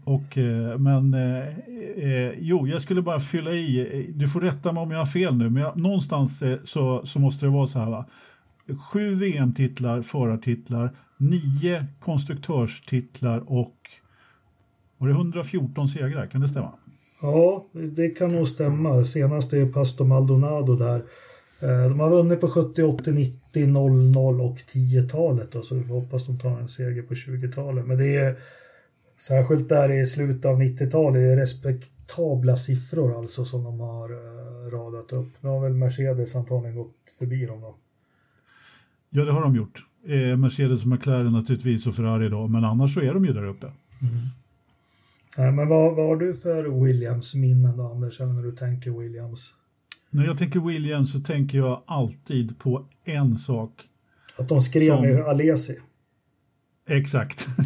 Och, eh, men eh, eh, jo, jag skulle bara fylla i. eh, Du får rätta mig om jag har fel nu, men jag, någonstans så, så måste det vara så här. Va? Sju VM-titlar, förartitlar, nio konstruktörstitlar och var det 114 segrar? Kan det stämma? Ja, det kan nog stämma. Senast är Pastor Maldonado där. Eh, De har vunnit på 70, 80, 90, 00 och 10-talet. då, Så vi får hoppas de tar en seger på 20-talet. Men det är särskilt där i slutet av 90-talet är det respektabla siffror alltså som de har eh, radat upp. Nu har väl Mercedes antagligen gått förbi dem då. Ja, det har de gjort. Eh, Mercedes McLaren naturligtvis och Ferrari då, men annars så är de ju där uppe. Nej, men vad, vad har du för Williams-minnen då, Anders, när du tänker Williams? När jag tänker Williams så tänker jag alltid på en sak. Att de skrev Som- med Alesi. Exakt.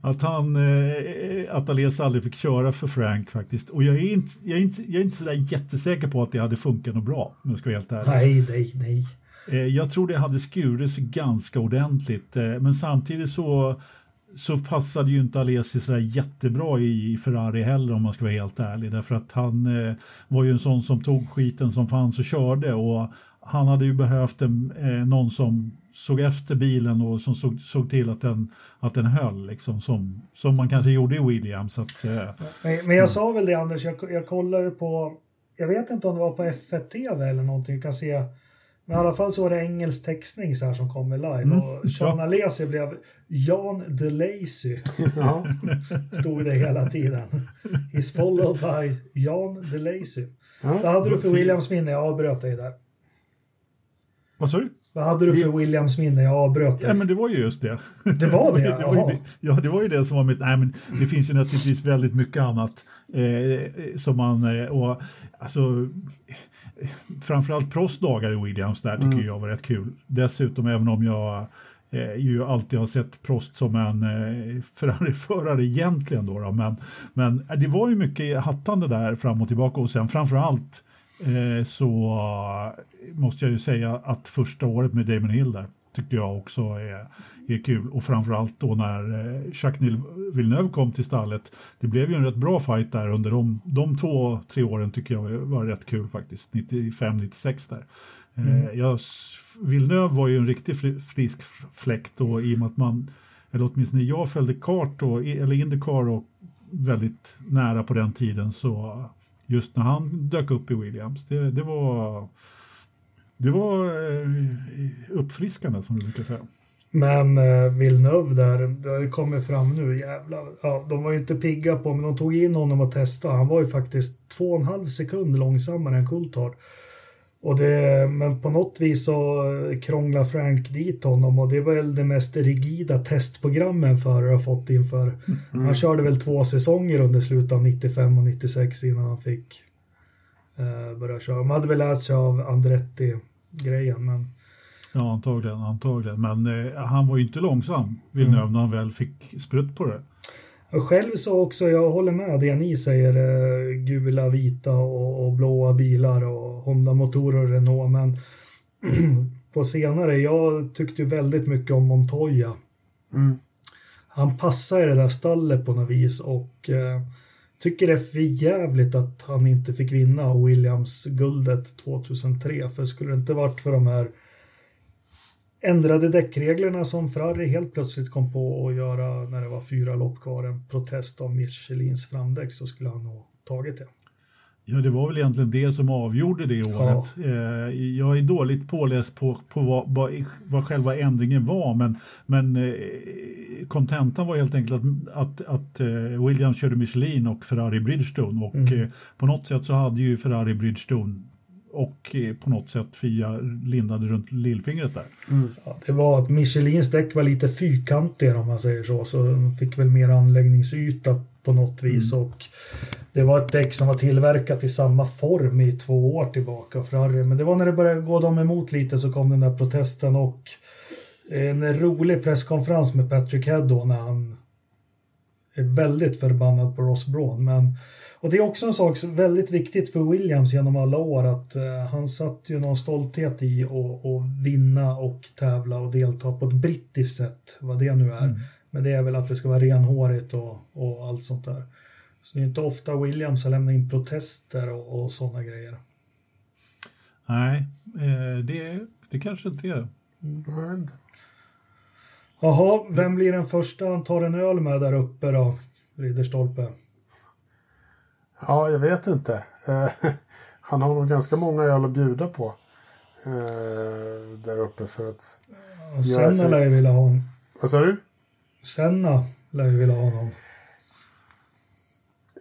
att han, eh, att Ales aldrig fick köra för Frank faktiskt. Och jag är inte, jag är inte, jag är inte sådär jättesäker på att det hade funkat något bra, om jag ska vara helt ärlig. Nej, nej, nej. Eh, jag tror det hade skurit sig ganska ordentligt. Eh, men samtidigt så, så passade ju inte Alesi så jättebra i Ferrari heller om man ska vara helt ärlig. Därför att han eh, var ju en sån som tog skiten som fanns och körde. Och han hade ju behövt en, eh, någon som, såg efter bilen och som såg, såg till att den, att den höll, liksom, som, som man kanske gjorde i Williams. Att, eh, Men, men jag sa väl det Anders, jag, jag kollade på, jag vet inte om det var på F1 TV eller någonting, jag kan se men i alla fall så var det engelsk textning så här som kommer live Mm, och Sean Alesi blev Jan DeLacy. Ja. Stod det hela tiden. He's followed by Jan DeLacy. Ja. Vad hade du för Williams minne? Jag avbröt dig där. vad sa du? Vad hade du för Williams minne? Jag avbröt Ja, dig. men det var ju just det. Det var det, det var ju det, ja, det var ju det som var mitt... Nej, men det finns ju naturligtvis väldigt mycket annat eh, som man... Eh, och, alltså, framförallt Prost dagar i Williams där tycker jag var rätt kul. Dessutom, även om jag eh, ju alltid har sett Prost som en eh, Ferrari-förare egentligen. Då, då, men, men det var ju mycket hattande där fram och tillbaka och sen framförallt eh, så måste jag ju säga att första året med Damon Hill där tyckte jag också är, är kul. Och framförallt då när eh, Jacques Villeneuve kom till stallet. Det blev ju en rätt bra fight där under de, de två, tre åren tycker jag var rätt kul faktiskt. 95-96 där. Eh, jag, Villeneuve var ju en riktig fri- frisk fläkt och i och med att man, eller åtminstone jag följde kart och, eller Indycar och väldigt nära på den tiden så just när han dök upp i Williams, det, det var det var eh, uppfriskande som du brukar säga. Men eh, Villeneuve där, det har ju kommit fram nu, jävlar. Ja, de var ju inte pigga på, men de tog in honom och testade. Han var ju faktiskt två och en halv sekund långsammare än Coulthard. Och det, men på något vis så eh, krånglar Frank dit honom och det var väl det mest rigida testprogrammen förare har fått inför. Han körde väl två säsonger under slutet av 95 och 96 innan han fick eh, börja köra. De hade väl lärt sig av Andretti-grejen, men Ja, antagligen. antagligen. Men eh, han var ju inte långsam, Villeneuve, när han väl fick sprutt på det. Själv så också, jag håller med det ni säger, eh, gula, vita och, och blåa bilar och Honda-motorer och Renault, men på senare, jag tyckte ju väldigt mycket om Montoya. Mm. Han passar i det där stallet på något vis och eh, tycker det är för jävligt att han inte fick vinna Williams-guldet 2003, för skulle det inte varit för de här ändrade däckreglerna som Ferrari helt plötsligt kom på att göra när det var fyra lopp kvar, en protest om Michelins framdäck så skulle han nog tagit det. Ja, det var väl egentligen det som avgjorde det året. Eh, jag är dåligt påläst på, på vad, vad, vad själva ändringen var, men, men eh, kontentan var helt enkelt att, att, att eh, Williams körde Michelin och Ferrari Bridgestone och Mm. på något sätt så hade ju Ferrari Bridgestone och eh, på något sätt Fia lindade runt lillfingret där. Ja, det var att Michelins däck var lite fyrkantiga om man säger så, så de fick väl mer anläggningsyta på något vis och det var ett däck som var tillverkat i samma form i två år tillbaka, Ferrari. Men det var när det började gå dem emot lite så kom den där protesten och en rolig presskonferens med Patrick Head då när han är väldigt förbannad på Ross Braun. Men, och det är också en sak som är väldigt viktigt för Williams genom alla år att eh, han satt ju någon stolthet i att vinna och tävla och delta på ett brittiskt sätt, vad det nu är. Men det är väl att det ska vara renhårigt och, och allt sånt där. Så det är inte ofta Williams har lämnat in protester och, och sådana grejer. Nej, eh, det, det kanske inte är inte. Jaha, vem blir den första han tar en öl med där uppe då? Ridderstolpe. Ja, jag vet inte. Eh, Han har nog ganska många öl att bjuda på. eh, Där uppe för att... Och Senna lär ju vilja ha en. Vad sa du? Senna lär ju vilja ha någon.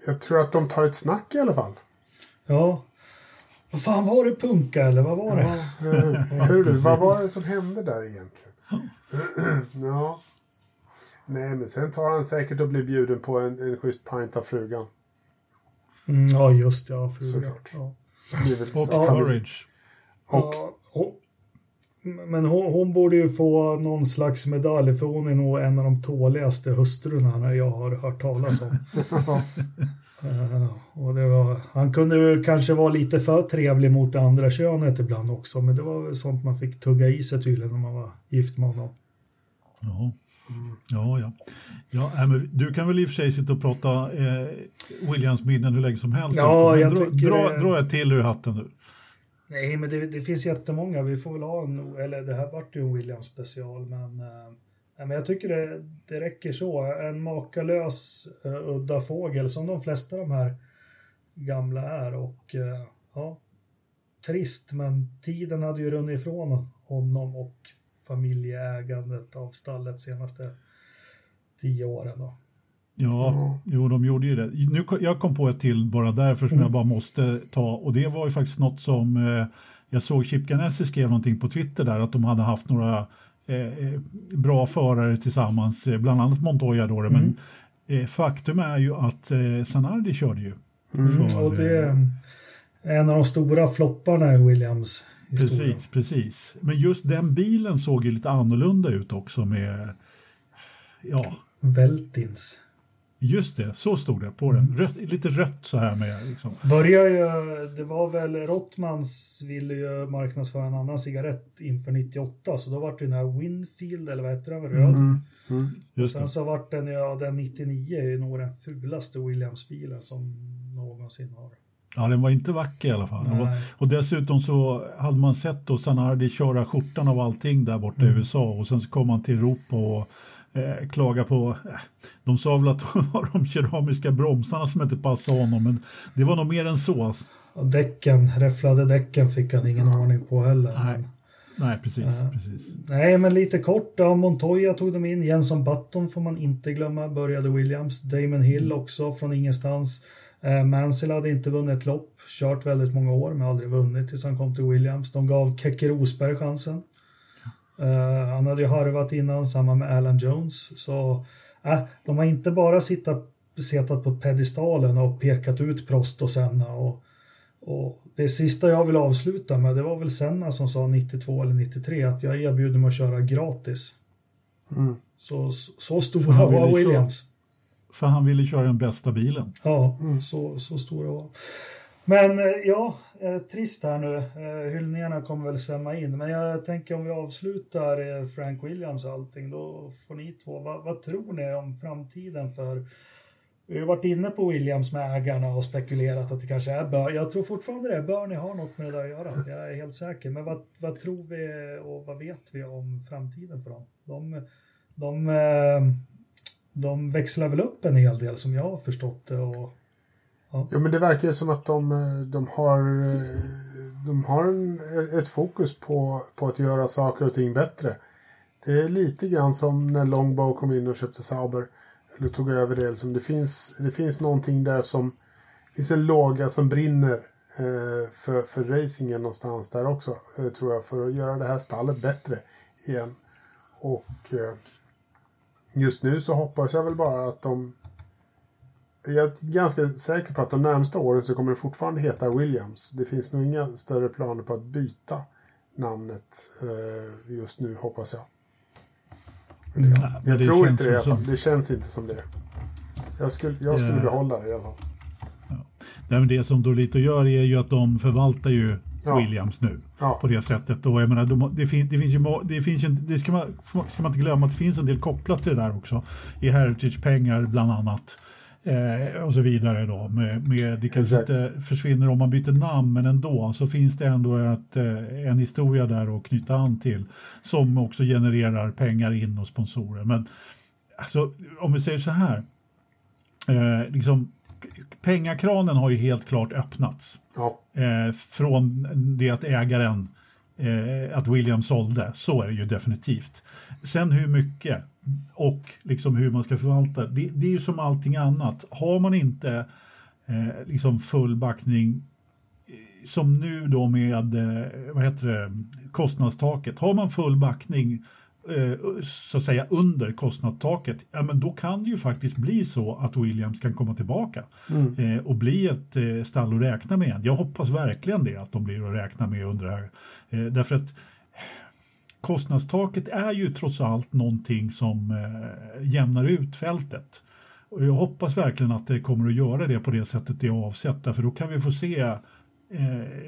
Jag tror att de tar ett snack i alla fall. Ja. Vad fan var det punka eller vad var det? Eh, Hur du, vad var det som hände där egentligen? ja. Nej, men sen tar han säkert och blir bjuden på en, en schysst pint av frugan. Mm, ja, just det. Ja. Såklart. Ja. Det är väl Och. Courage. Och Ja, hon, men hon, hon borde ju få någon slags medalj för hon är nog en av de tåligaste hustrurna jag har hört talas om. Eh, och det var, han kunde ju kanske vara lite för trevlig mot det andra könet ibland också men det var väl sånt man fick tugga i sig tydligen när man var gift med honom. Ja. Ja, ja. ja nej, men du kan väl i och för sig sitta och prata eh, Williams minnen hur länge som helst. Ja, jag dra, tycker dra, dra ett till ur hatten nu. Nej, men det, det finns jättemånga. Vi får väl ha en, eller det här vart ju en Williams special, men, äh, men jag tycker det, det räcker så. En makalös uh, udda fågel som de flesta av de här gamla är och uh, ja, trist, men tiden hade ju runnit ifrån honom och familjeägandet av stallet senaste tio åren. Då. Ja, mm. jo, de gjorde ju det. Nu, jag kom på ett till bara därför som mm. jag bara måste ta och det var ju faktiskt något som eh, jag såg Chip Ganassi skrev någonting på Twitter där att de hade haft några eh, eh bra förare tillsammans, eh, bland annat Montoya då, mm. men eh, faktum är ju att eh, Sanardi körde ju. Mm. För, och det är en av de stora flopparna i Williams historia. Precis, precis. Men just den bilen såg ju lite annorlunda ut också med ja. Veltins. Just det, så stod det på den. Rött, lite rött så här med. Liksom. Börjar ju, det var väl Rottmans ville ju marknadsföra en annan cigarett inför 98 så då var det den här Winfield eller vad heter den, röd. Mm. Mm. Och sen det. så vart den, ja den 99 är nog den fulaste Williams-bilen som någonsin har. Ja, den var inte vacker i alla fall. Och, och, dessutom så hade man sett då Sanardi köra skjortan av allting där borta mm. i USA och sen så kom han till Europa och eh, klaga på, eh, de sa väl att det var de keramiska bromsarna som inte passade honom, men det var nog mer än så. Och däcken, räfflade däcken fick han ingen ordning på heller. Nej, men, nej precis, äh, precis. Nej, men lite kort då, Montoya tog de in, Jenson Button får man inte glömma, började Williams, Damon Hill också från ingenstans. Eh, Mansell hade inte vunnit ett lopp, kört väldigt många år men aldrig vunnit tills han kom till Williams. De gav Kekke Rosberg chansen. Uh, han hade ju harvat innan, samma med Alan Jones. Så uh, de har inte bara sittat, suttit på pedestalen och pekat ut Prost och Senna. Och, och det sista jag vill avsluta med, det var väl Senna som sa 92 eller 93 att jag erbjuder mig att köra gratis. Mm. Så, så stora var Williams. För han ville köra den bästa bilen. Ja, mm. så, så det var men eh, ja, eh, trist här nu. Eh, hyllningarna kommer väl svämma in. Men jag tänker om vi avslutar Frank Williams och allting, då får ni två, vad, vad tror ni om framtiden för vi har varit inne på Williams med ägarna och spekulerat att det kanske är Bernie. Jag tror fortfarande det. Bernie har något med det där att göra. Jag är helt säker. Men vad, vad tror vi och vad vet vi om framtiden för dem? De, de, de växlar väl upp en hel del som jag har förstått det. Och Ja. ja, men det verkar ju som att de, eh, de har, eh, de har en, eh, ett fokus på, på att göra saker och ting bättre. Det är lite grann som när Longbow kom in och köpte Sauber. Eller tog över det. Liksom det, finns, det finns någonting där som... Det finns en låga som brinner eh, för, för racingen någonstans där också. Eh, tror jag. För att göra det här stallet bättre igen. Och eh, just nu så hoppas jag väl bara att de jag är ganska säker på att de närmsta åren så kommer det fortfarande heta Williams. Det finns nog inga större planer på att byta namnet eh, just nu, hoppas jag. Ja, jag tror inte det i alla fall. Det känns inte som det. Jag skulle, jag skulle ja. behålla det i alla fall. Ja. Det som Dolito gör är ju att de förvaltar ju ja. Williams nu ja. på det sättet. Och jag menar, de, det, fin, det finns ju, det finns ju, det ska man, ska man inte glömma att det finns en del kopplat till det där också. I Heritage-pengar bland annat. Eh, och så vidare då. Med, med, det kanske inte försvinner om man byter namn men ändå så finns det ändå ett, eh, en historia där att knyta an till som också genererar pengar in och sponsorer. Men alltså, om vi säger så här. Eh, liksom, pengakranen har ju helt klart öppnats. Ja. Eh, från det att ägaren eh, att William sålde, så är det ju definitivt. Sen hur mycket och liksom hur man ska förvalta, det, det är ju som allting annat. Har man inte eh, liksom full backning eh, som nu då med eh, vad heter det, kostnadstaket, har man full backning så att säga under kostnadstaket, ja men då kan det ju faktiskt bli så att Williams kan komma tillbaka mm. eh, och bli ett eh, stall att räkna med. Jag hoppas verkligen det, att de blir att räkna med under det här. Eh, därför att kostnadstaket är ju trots allt någonting som eh, jämnar ut fältet. Och jag hoppas verkligen att det kommer att göra det på det sättet det är avsett, för då kan vi få se eh,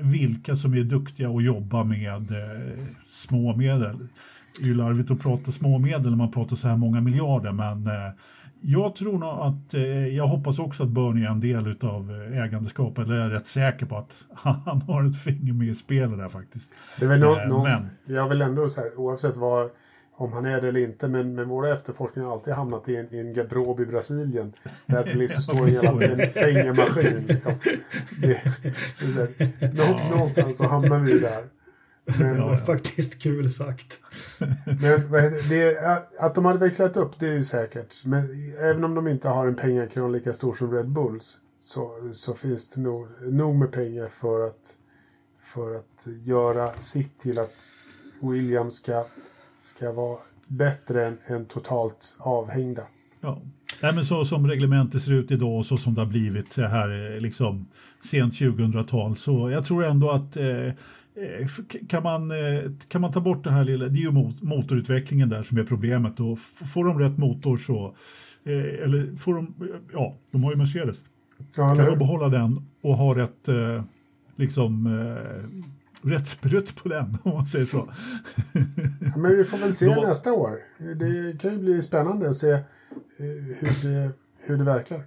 vilka som är duktiga att jobba med eh, små medel är ju larvigt att prata småmedel när man pratar så här många miljarder men eh, Jag tror nog att, eh, jag hoppas också att Bernie är en del av eh, ägandeskapet, eller jag är rätt säker på att han har ett finger med i spelet där faktiskt. Det är väl något, men- Jag vill ändå så här, oavsett vad, om han är det eller inte, men, men våra efterforskningar har alltid hamnat i en, i en garderob i Brasilien. Där det liksom står en jävla en pengamaskin. Liksom. Det, det nå, någonstans så hamnar vi där. Men, Ja, ja. Faktiskt kul sagt. men det, att de hade växlat upp, det är ju säkert. Men även om de inte har en pengakran lika stor som Red Bulls så, så finns det nog, nog med pengar för att, för att göra sitt till att Williams ska, ska vara bättre än, än totalt avhängda. Ja. Nej, men så som reglementet ser ut idag och så som det har blivit det här eh, liksom, sent 2000-tal så jag tror ändå att eh, kan man, eh, kan man ta bort den här lilla, det är ju mot, motorutvecklingen där som är problemet och får de rätt motor så, eh, eller får de, ja, de har ju Mercedes, Ja, kan de behålla den och ha rätt, eh, liksom, eh, rätt sprutt på den om man säger så. Ja, men vi får väl se Då- nästa år. Det kan ju bli spännande att se eh, hur det, hur det verkar.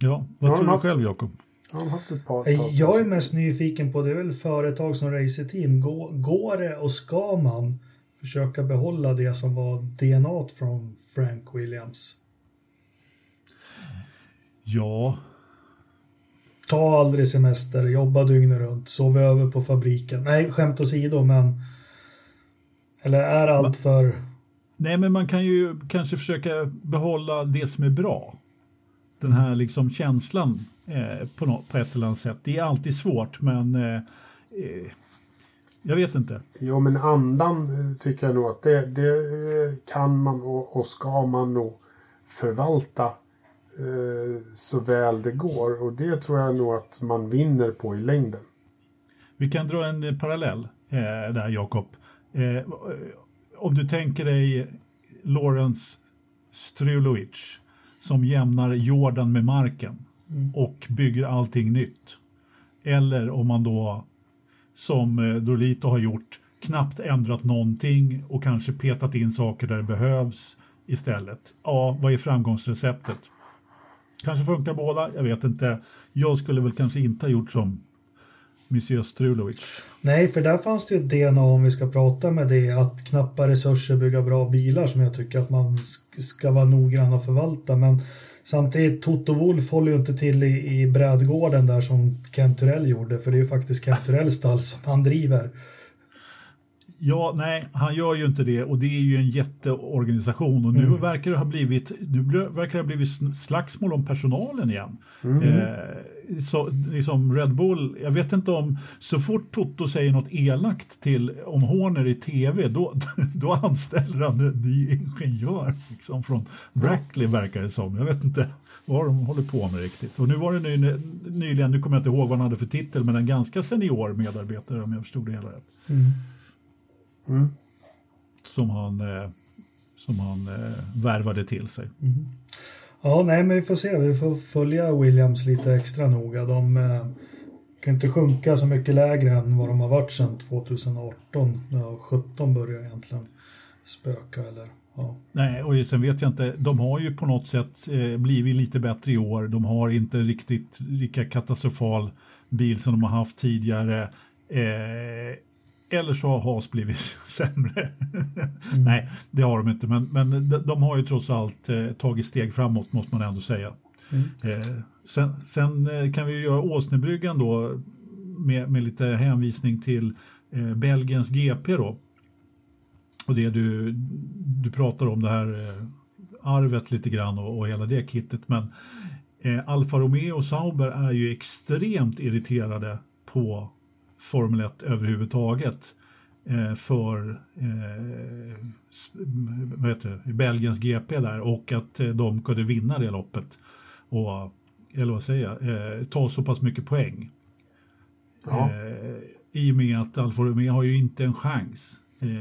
Ja, vad tror du själv Jakob? Jag har haft ett par... Eh, Jag är mest nyfiken på, det är väl företag som racerteam. Går, går det och ska man försöka behålla det som var DNA från Frank Williams? Ja, Ta aldrig semester, jobba dygnet runt, sov över på fabriken. Nej, skämt åsido, men... Eller är allt för... Nej, men man kan ju kanske försöka behålla det som är bra. Den här liksom känslan eh, på, något, på ett eller annat sätt. Det är alltid svårt, men eh, eh, jag vet inte. Jo, men andan eh, tycker jag nog att det, det eh, kan man och, och ska man nog förvalta eh, så väl det går. Och det tror jag nog att man vinner på i längden. Vi kan dra en parallell eh, där, Jakob. Eh, om du tänker dig Lawrence Strulovic som jämnar Jordan med marken och bygger allting nytt. Eller om man då, som eh, Dolito har gjort, knappt ändrat någonting och kanske petat in saker där det behövs istället. Ja, vad är framgångsreceptet? Kanske funkar båda, jag vet inte. Jag skulle väl kanske inte ha gjort som Monsieur Strulovic. Nej, för där fanns det ju ett DNA om vi ska prata med det, att knappa resurser bygga bra bilar som jag tycker att man sk- ska vara noggrann och förvalta. Men samtidigt, Toto Wolf håller ju inte till i, i brädgården där som Kent Turell gjorde, för det är ju faktiskt Kent Turells stall som han driver. Ja, nej, han gör ju inte det och det är ju en jätteorganisation och nu verkar det ha blivit, nu verkar det ha blivit slagsmål om personalen igen. Eh, så, liksom Red Bull, jag vet inte om, så fort Toto säger något elakt till om Horner i tv, då, då anställer han en ny ingenjör liksom, från Brackley verkar det som. Jag vet inte vad de håller på med riktigt. Och nu var det ny, nyligen, nu kommer jag inte ihåg vad han hade för titel, men en ganska senior medarbetare om jag förstod det hela rätt som han, eh, som han eh, värvade till sig. Ja, nej, men vi får se. Vi får följa Williams lite extra noga. De eh, kan inte sjunka så mycket lägre än vad de har varit sedan 2018. Ja, 17 börjar egentligen spöka eller ja. Nej, och sen vet jag inte, de har ju på något sätt eh, blivit lite bättre i år. De har inte riktigt lika katastrofal bil som de har haft tidigare. Eh, eller så har Haas blivit sämre. Nej, det har de inte, men, men de, har ju trots allt eh, tagit steg framåt måste man ändå säga. Eh, sen sen eh, kan vi ju göra Åsnebryggan då med, med lite hänvisning till eh, Belgiens GP då. Och det du, du pratar om det här eh, arvet lite grann och, och hela det kittet. Men eh, Alfa Romeo och Sauber är ju extremt irriterade på Formel 1 överhuvudtaget. Eh, för eh, vad heter det, Belgiens GP där och att eh, de kunde vinna det loppet. Och, eller vad säger jag, ta så pass mycket poäng. Ja. I och med att Alfa Romeo har ju inte en chans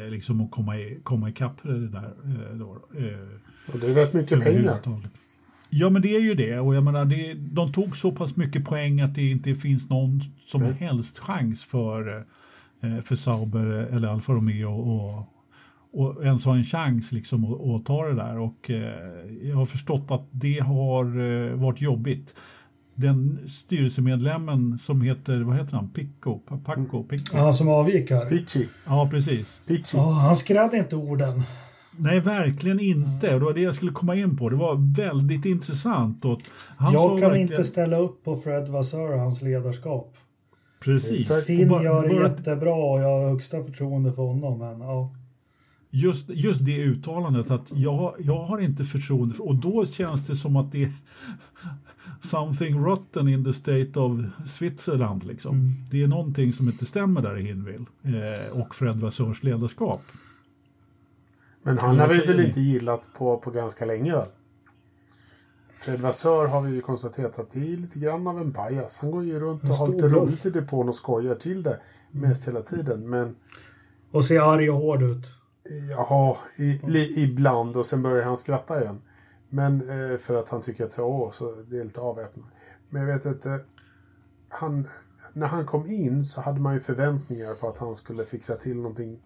liksom att komma, i, komma ikapp det där. Då, Och det är rätt mycket pengar. Ja, men det är ju det. Och jag menar, det, de tog så pass mycket poäng att det inte finns någon som Nej. helst chans för, eh, för Sauber eller Alfa Romeo och, och ens ha en chans liksom att, att ta det där. Och eh, jag har förstått att det har eh, varit jobbigt. Den styrelsemedlemmen som heter, vad heter han, Picco? Pacco? Picco? Han som avgick här. Pitchy. Ja, precis. Pitchy. Ja, han skrädde inte orden. Nej, verkligen inte. Och det var det jag skulle komma in på. Det var väldigt intressant. Och han Jag kan verkligen- inte ställa upp på Fred Vassör och hans ledarskap. Precis. Finn Bara- gör det bara- jättebra och jag har högsta förtroende för honom. Men ja, Just, just det uttalandet att jag, jag har inte förtroende för, och då känns det som att det är something rotten in the state of Switzerland. Liksom. Mm. Det är någonting som inte stämmer där i Hinwil eh, och Fred Vassörs ledarskap. Men han har vi säger väl inte gillat på, på ganska länge väl? Fred Vassör har vi ju konstaterat att det är lite grann av en pajas. Han går ju runt och har lite roligt i depån och skojar till det mest hela tiden. Men och ser arg och hård ut. jaha, i, li, ibland och sen börjar han skratta igen. Men eh, för att han tycker att så, åh, så det är lite avväpnande. Men jag vet inte. Han, när han kom in så hade man ju förväntningar på att han skulle fixa till någonting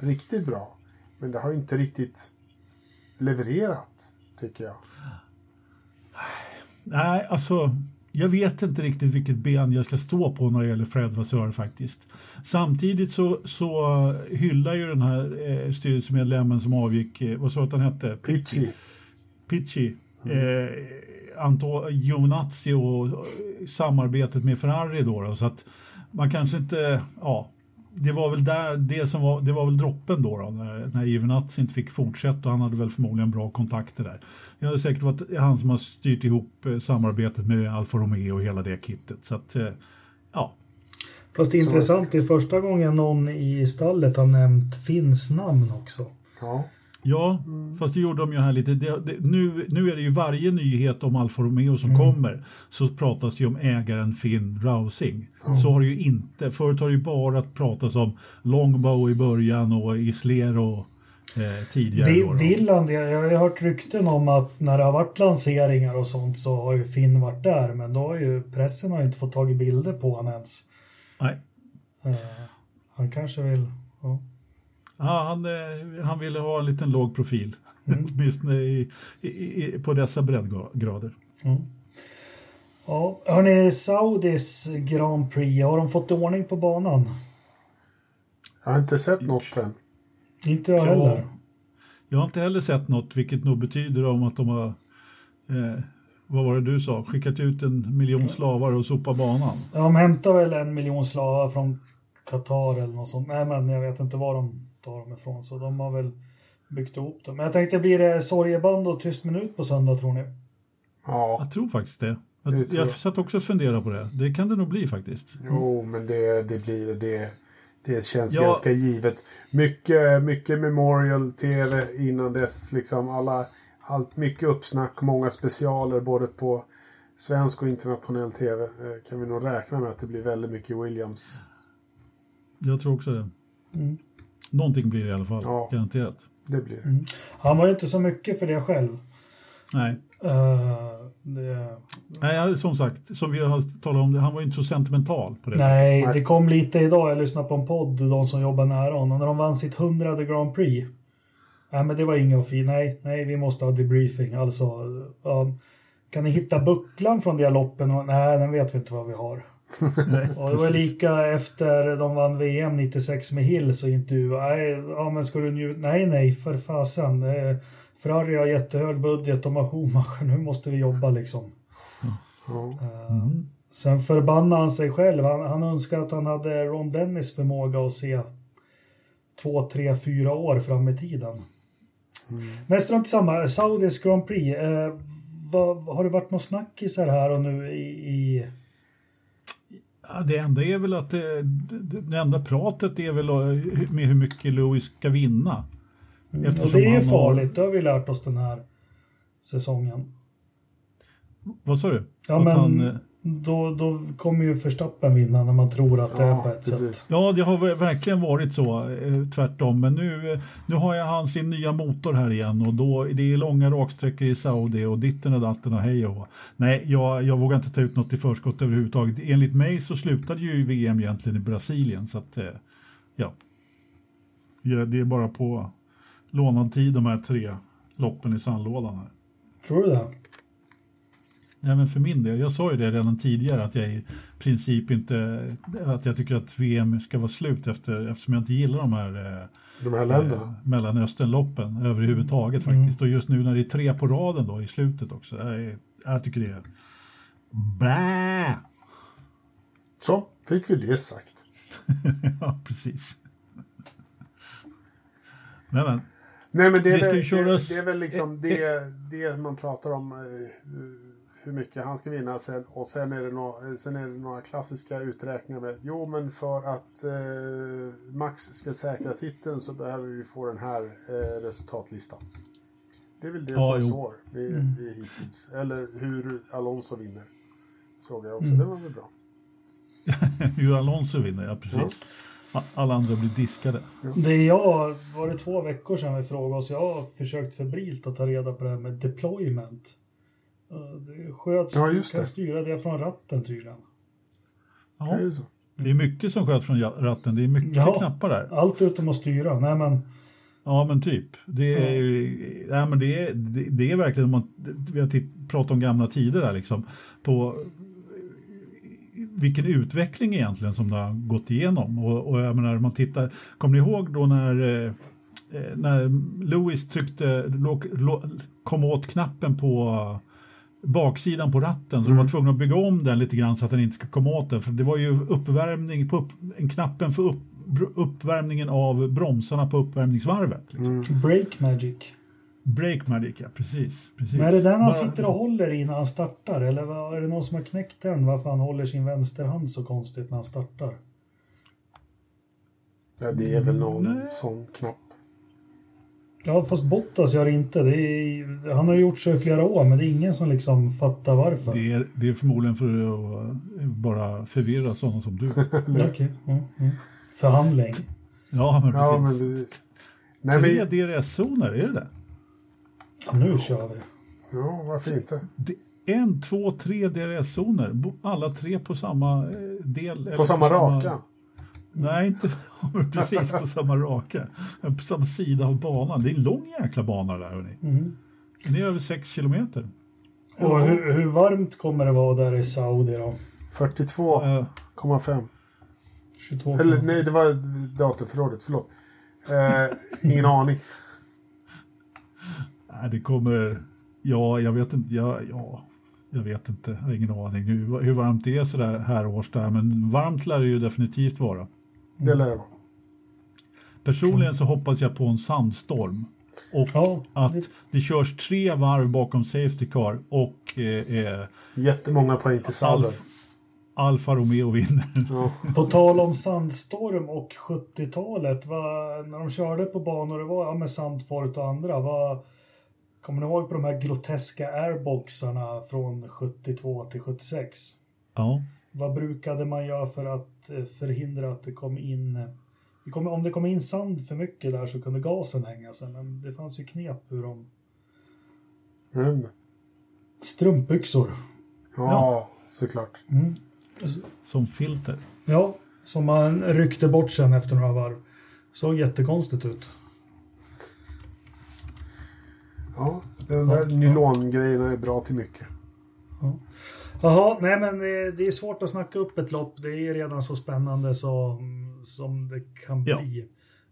riktigt bra. Men det har inte riktigt levererat, tycker jag. Nej, alltså jag vet inte riktigt vilket ben jag ska stå på när det gäller Fred Vassör faktiskt. Samtidigt så, så hyllar ju den här eh, styrelsemedlemmen som avgick, eh, vad sa du att han hette? Pitchy. Picci, eh, Anto, Giovinazzi och eh, samarbetet med Ferrari då, då. Så att man kanske inte, ja, det var väl där, det som var, det var väl droppen då, då när, när Giovinazzi inte fick fortsätta och han hade väl förmodligen bra kontakter där. Det har säkert varit han som har styrt ihop eh, samarbetet med Alfa Romeo och hela det kittet. Så att, eh, ja, Fast det är intressant, det är första gången någon i stallet har nämnt Finns namn också. Ja. Ja, fast det gjorde de ju här lite. Det, det, nu, nu är det ju varje nyhet om Alfa Romeo som kommer så pratas det ju om ägaren Finn Rausing. Så har det ju inte. Förut har det ju bara pratats om Longbow i början och Isler och eh, tidigare. Vi, vill han det? Jag har ju hört rykten om att när det har varit lanseringar och sånt så har ju Finn varit där. Men då har ju pressen har ju inte fått tag i bilder på honom ens. Nej. Eh, han kanske vill... Ja. Ja, han, eh, han ville ha en liten låg profil, åtminstone i, på dessa breddgrader. Ja, hörni, Saudis Grand Prix, har de fått ordning på banan? Jag har inte sett något än. Inte jag Ja. heller. Jag har inte heller sett något, vilket nog betyder om att de har, eh, vad var det du sa, skickat ut en miljon slavar och sopat banan. De hämtar väl en miljon slavar från Qatar eller något sånt. Nej, men jag vet inte var de tar dem ifrån. Så de har väl byggt ihop det. Men jag tänkte, blir det sorgeband och tyst minut på söndag tror ni? Ja, Jag tror faktiskt det. Det Jag, tror jag jag. satt också och funderade på det. Det kan det nog bli faktiskt. jo, men det, det blir det. Det känns Ja. ganska givet. Mycket, mycket Memorial TV innan dess. Liksom alla, allt, mycket uppsnack, många specialer både på svensk och internationell TV. Eh, Kan vi nog räkna med att det blir väldigt mycket Williams. Jag tror också det. Mm. Någonting blir det i alla fall, Ja. garanterat. Det blir det. Han var ju inte så mycket för det själv. Nej. Eh, det, Nej, som sagt, som vi har talat om, han var ju inte så sentimental på det sättet. nej, Nej. det kom lite idag. Jag lyssnade på en podd, de som jobbar nära honom. När de vann sitt hundrade Grand Prix. Nej, men det var inget fint. Nej, nej, vi måste ha debriefing. Alltså, ja, kan ni hitta bucklan från det loppen? Och, nej, den vet vi inte vad vi har. Och det var lika efter de vann VM 96 med Hill så intervjuade ja men ska du njuta? Nej, nej, för fasen. Ferrari har jättehög budget, de har Schumacher, nu måste vi jobba liksom. Ja. Eh, Sen förbannade han sig själv. Han, han önskar att han hade Ron Dennis förmåga att se två, tre, fyra år fram i tiden. Men strunt samma. Saudis Grand Prix. Eh, vad, har det varit något snackisar här och nu i, i Ja, det enda är väl att det, det, enda pratet är väl med hur mycket Lewis ska vinna. och Eftersom det är ju han har- farligt, det har vi lärt oss den här säsongen. Vad sa du? Ja, Att men han, eh, då, då kommer ju Förstappen vinna när man tror att det är Ja, på ett sätt. precis. Ja, det har verkligen varit så, eh, tvärtom. Men nu, eh, nu har jag han sin nya motor här igen och då, det är långa raksträckor i Saudi och ditten och datten och hej och. Nej, jag, jag vågar inte ta ut något i förskott överhuvudtaget. Enligt mig så slutade ju VM egentligen i Brasilien så att, eh, ja. ja. Det är bara på lånad tid de här tre loppen i sandlådan. Här. Tror du det? Nej, men för min del, jag sa ju det redan tidigare att jag i princip inte, att jag tycker att VM ska vara slut efter, eftersom jag inte gillar de här, eh, De här länderna. eh, Mellanösternloppen överhuvudtaget faktiskt. Och just nu när det är tre på raden då i slutet också. Jag, jag tycker det är Bä! Så, fick vi det sagt. ja, precis. Men, men, Nej, men det är, Det väl, det, det är väl liksom det, det man pratar om. Hur mycket han ska vinna. Sen, och sen är, det några, sen är det några klassiska uträkningar med Jo, men för att eh, Max ska säkra titeln så behöver vi få den här eh, resultatlistan. Det är väl det Ja, som jo. står i, Mm. i hittills. Eller hur Alonso vinner. Såg jag också. Mm. Det var väl bra. hur Alonso vinner, ja precis. Alla andra blir diskade. Det jag, var det två veckor sedan vi frågade oss, jag har försökt febrilt att ta reda på det här med deployment. Eh, Det sköts, Ja, du just kan det. styra det från ratten tydligen. Ja, Det är så. det är mycket som sköts från ratten. Det är mycket Ja. knappar där. Allt utom att styra. Nej men, Ja, men typ. Det är, ja. men det är, det, det är verkligen, om man, vi har titt- pratat om gamla tider där liksom, på vilken utveckling egentligen som det har gått igenom. Och, och jag menar, om man tittar, kommer ni ihåg då när, eh, när Lewis tryckte, kom åt knappen på baksidan på ratten så de var tvungna att bygga om den lite grann så att den inte ska komma åt den. För det var ju uppvärmning på upp, en knappen för upp, uppvärmningen av bromsarna på uppvärmningsvarvet. Liksom. break magic. Break magic, ja precis. precis. Men är det den han sitter och håller i när han startar? Eller är det någon som har knäckt den? Varför han håller sin vänsterhand så konstigt när han startar? Ja, det är väl någon Nej. sån knapp. Ja, fast Bottas gör inte. Det är, han har gjort så i flera år, men det är ingen som liksom fattar varför. Det är, det är förmodligen för att bara förvirra sådana som du. Okej. Mm, mm. Förhandling. Ja, men Ja, men precis. precis. Nej, Tre men, DRS-zoner, är det det? Nu kör vi. ja, varför inte? det? En, två, tre DRS-zoner. Alla tre på samma eh, del. eller På samma raka. Nej, inte precis på samma raka. På samma sida av banan. Det är en lång jäkla bana där, hörni. Mm. Den är över sex kilometer. Och hur, hur varmt kommer det vara där i Saudi då? 42,5. Eh, 22 Eller nej, det var datorförrådet. Förlåt. Eh, ingen aning. Nej, det kommer... Ja, jag vet inte. Ja, ja, jag vet inte. Jag har ingen aning hur, hur varmt det är så där här års där. Men varmt lär det ju definitivt vara. Det lär vara. Personligen så hoppas jag på en sandstorm. Och Ja, att det- körs tre varv bakom Safety Car och eh, eh, Jättemånga poäng till Sauber. Alf, Alfa Romeo vinner. Ja. På tal om sandstorm och 70-talet, vad- när de körde på banor, det var ja, med Sandfort och andra, vad, kommer ni ihåg på de här groteska airboxarna från 72 till 76? Ja. Vad brukade man göra för att eh, förhindra att det kom in... eh, Det kom, om det kom in sand för mycket där så kunde gasen hänga sig, men det fanns ju knep hur de... Inte. Strumpbyxor. Ja, såklart. Som filter. Ja, som man ryckte bort sen efter några varv. Såg jättekonstigt ut. Ja, den där nylongrejerna är bra till mycket. Jaha, nej men det, det är svårt att snacka upp ett lopp. Det är redan så spännande som, som det kan Ja. bli.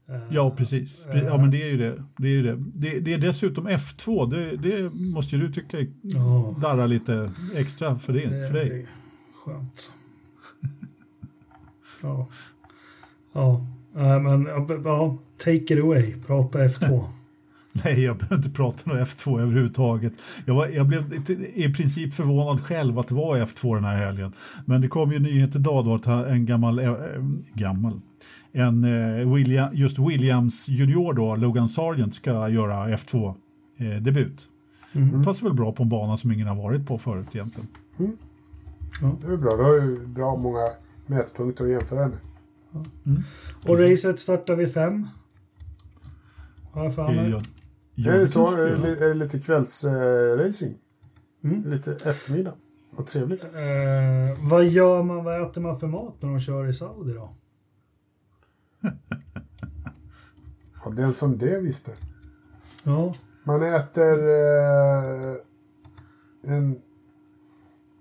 Eh, Ja, precis. Pre- Ja, men det är ju det. Det är, ju det. Det, det är dessutom F2. Det, det måste ju du tycka Ja. darrar lite extra för, det, det för dig. Skönt. ja. Ja, eh, men ja, take it away. Prata F2. Nej, jag behöver inte prata om F2 överhuvudtaget. Jag, var, jag blev i princip förvånad själv att det var F2 den här helgen. Men det kom ju nyhet idag då att en gammal, äh, gammal, en eh, William, just Williams junior då, Logan Sargent, ska göra F2-debut. Mm. Det passar väl bra på en bana som ingen har varit på förut egentligen. Det är bra. Du har ju bra många mätpunkter att jämföra med. Och racet startar vid fem. Har jag för mig. Är, det så, är, det. är det lite kvällsracing? Mm. Lite eftermiddag? Vad trevligt. Eh, vad gör man, vad äter man för mat när de kör i Saudi då? Ja, den som det visste. Ja. Man äter eh, en,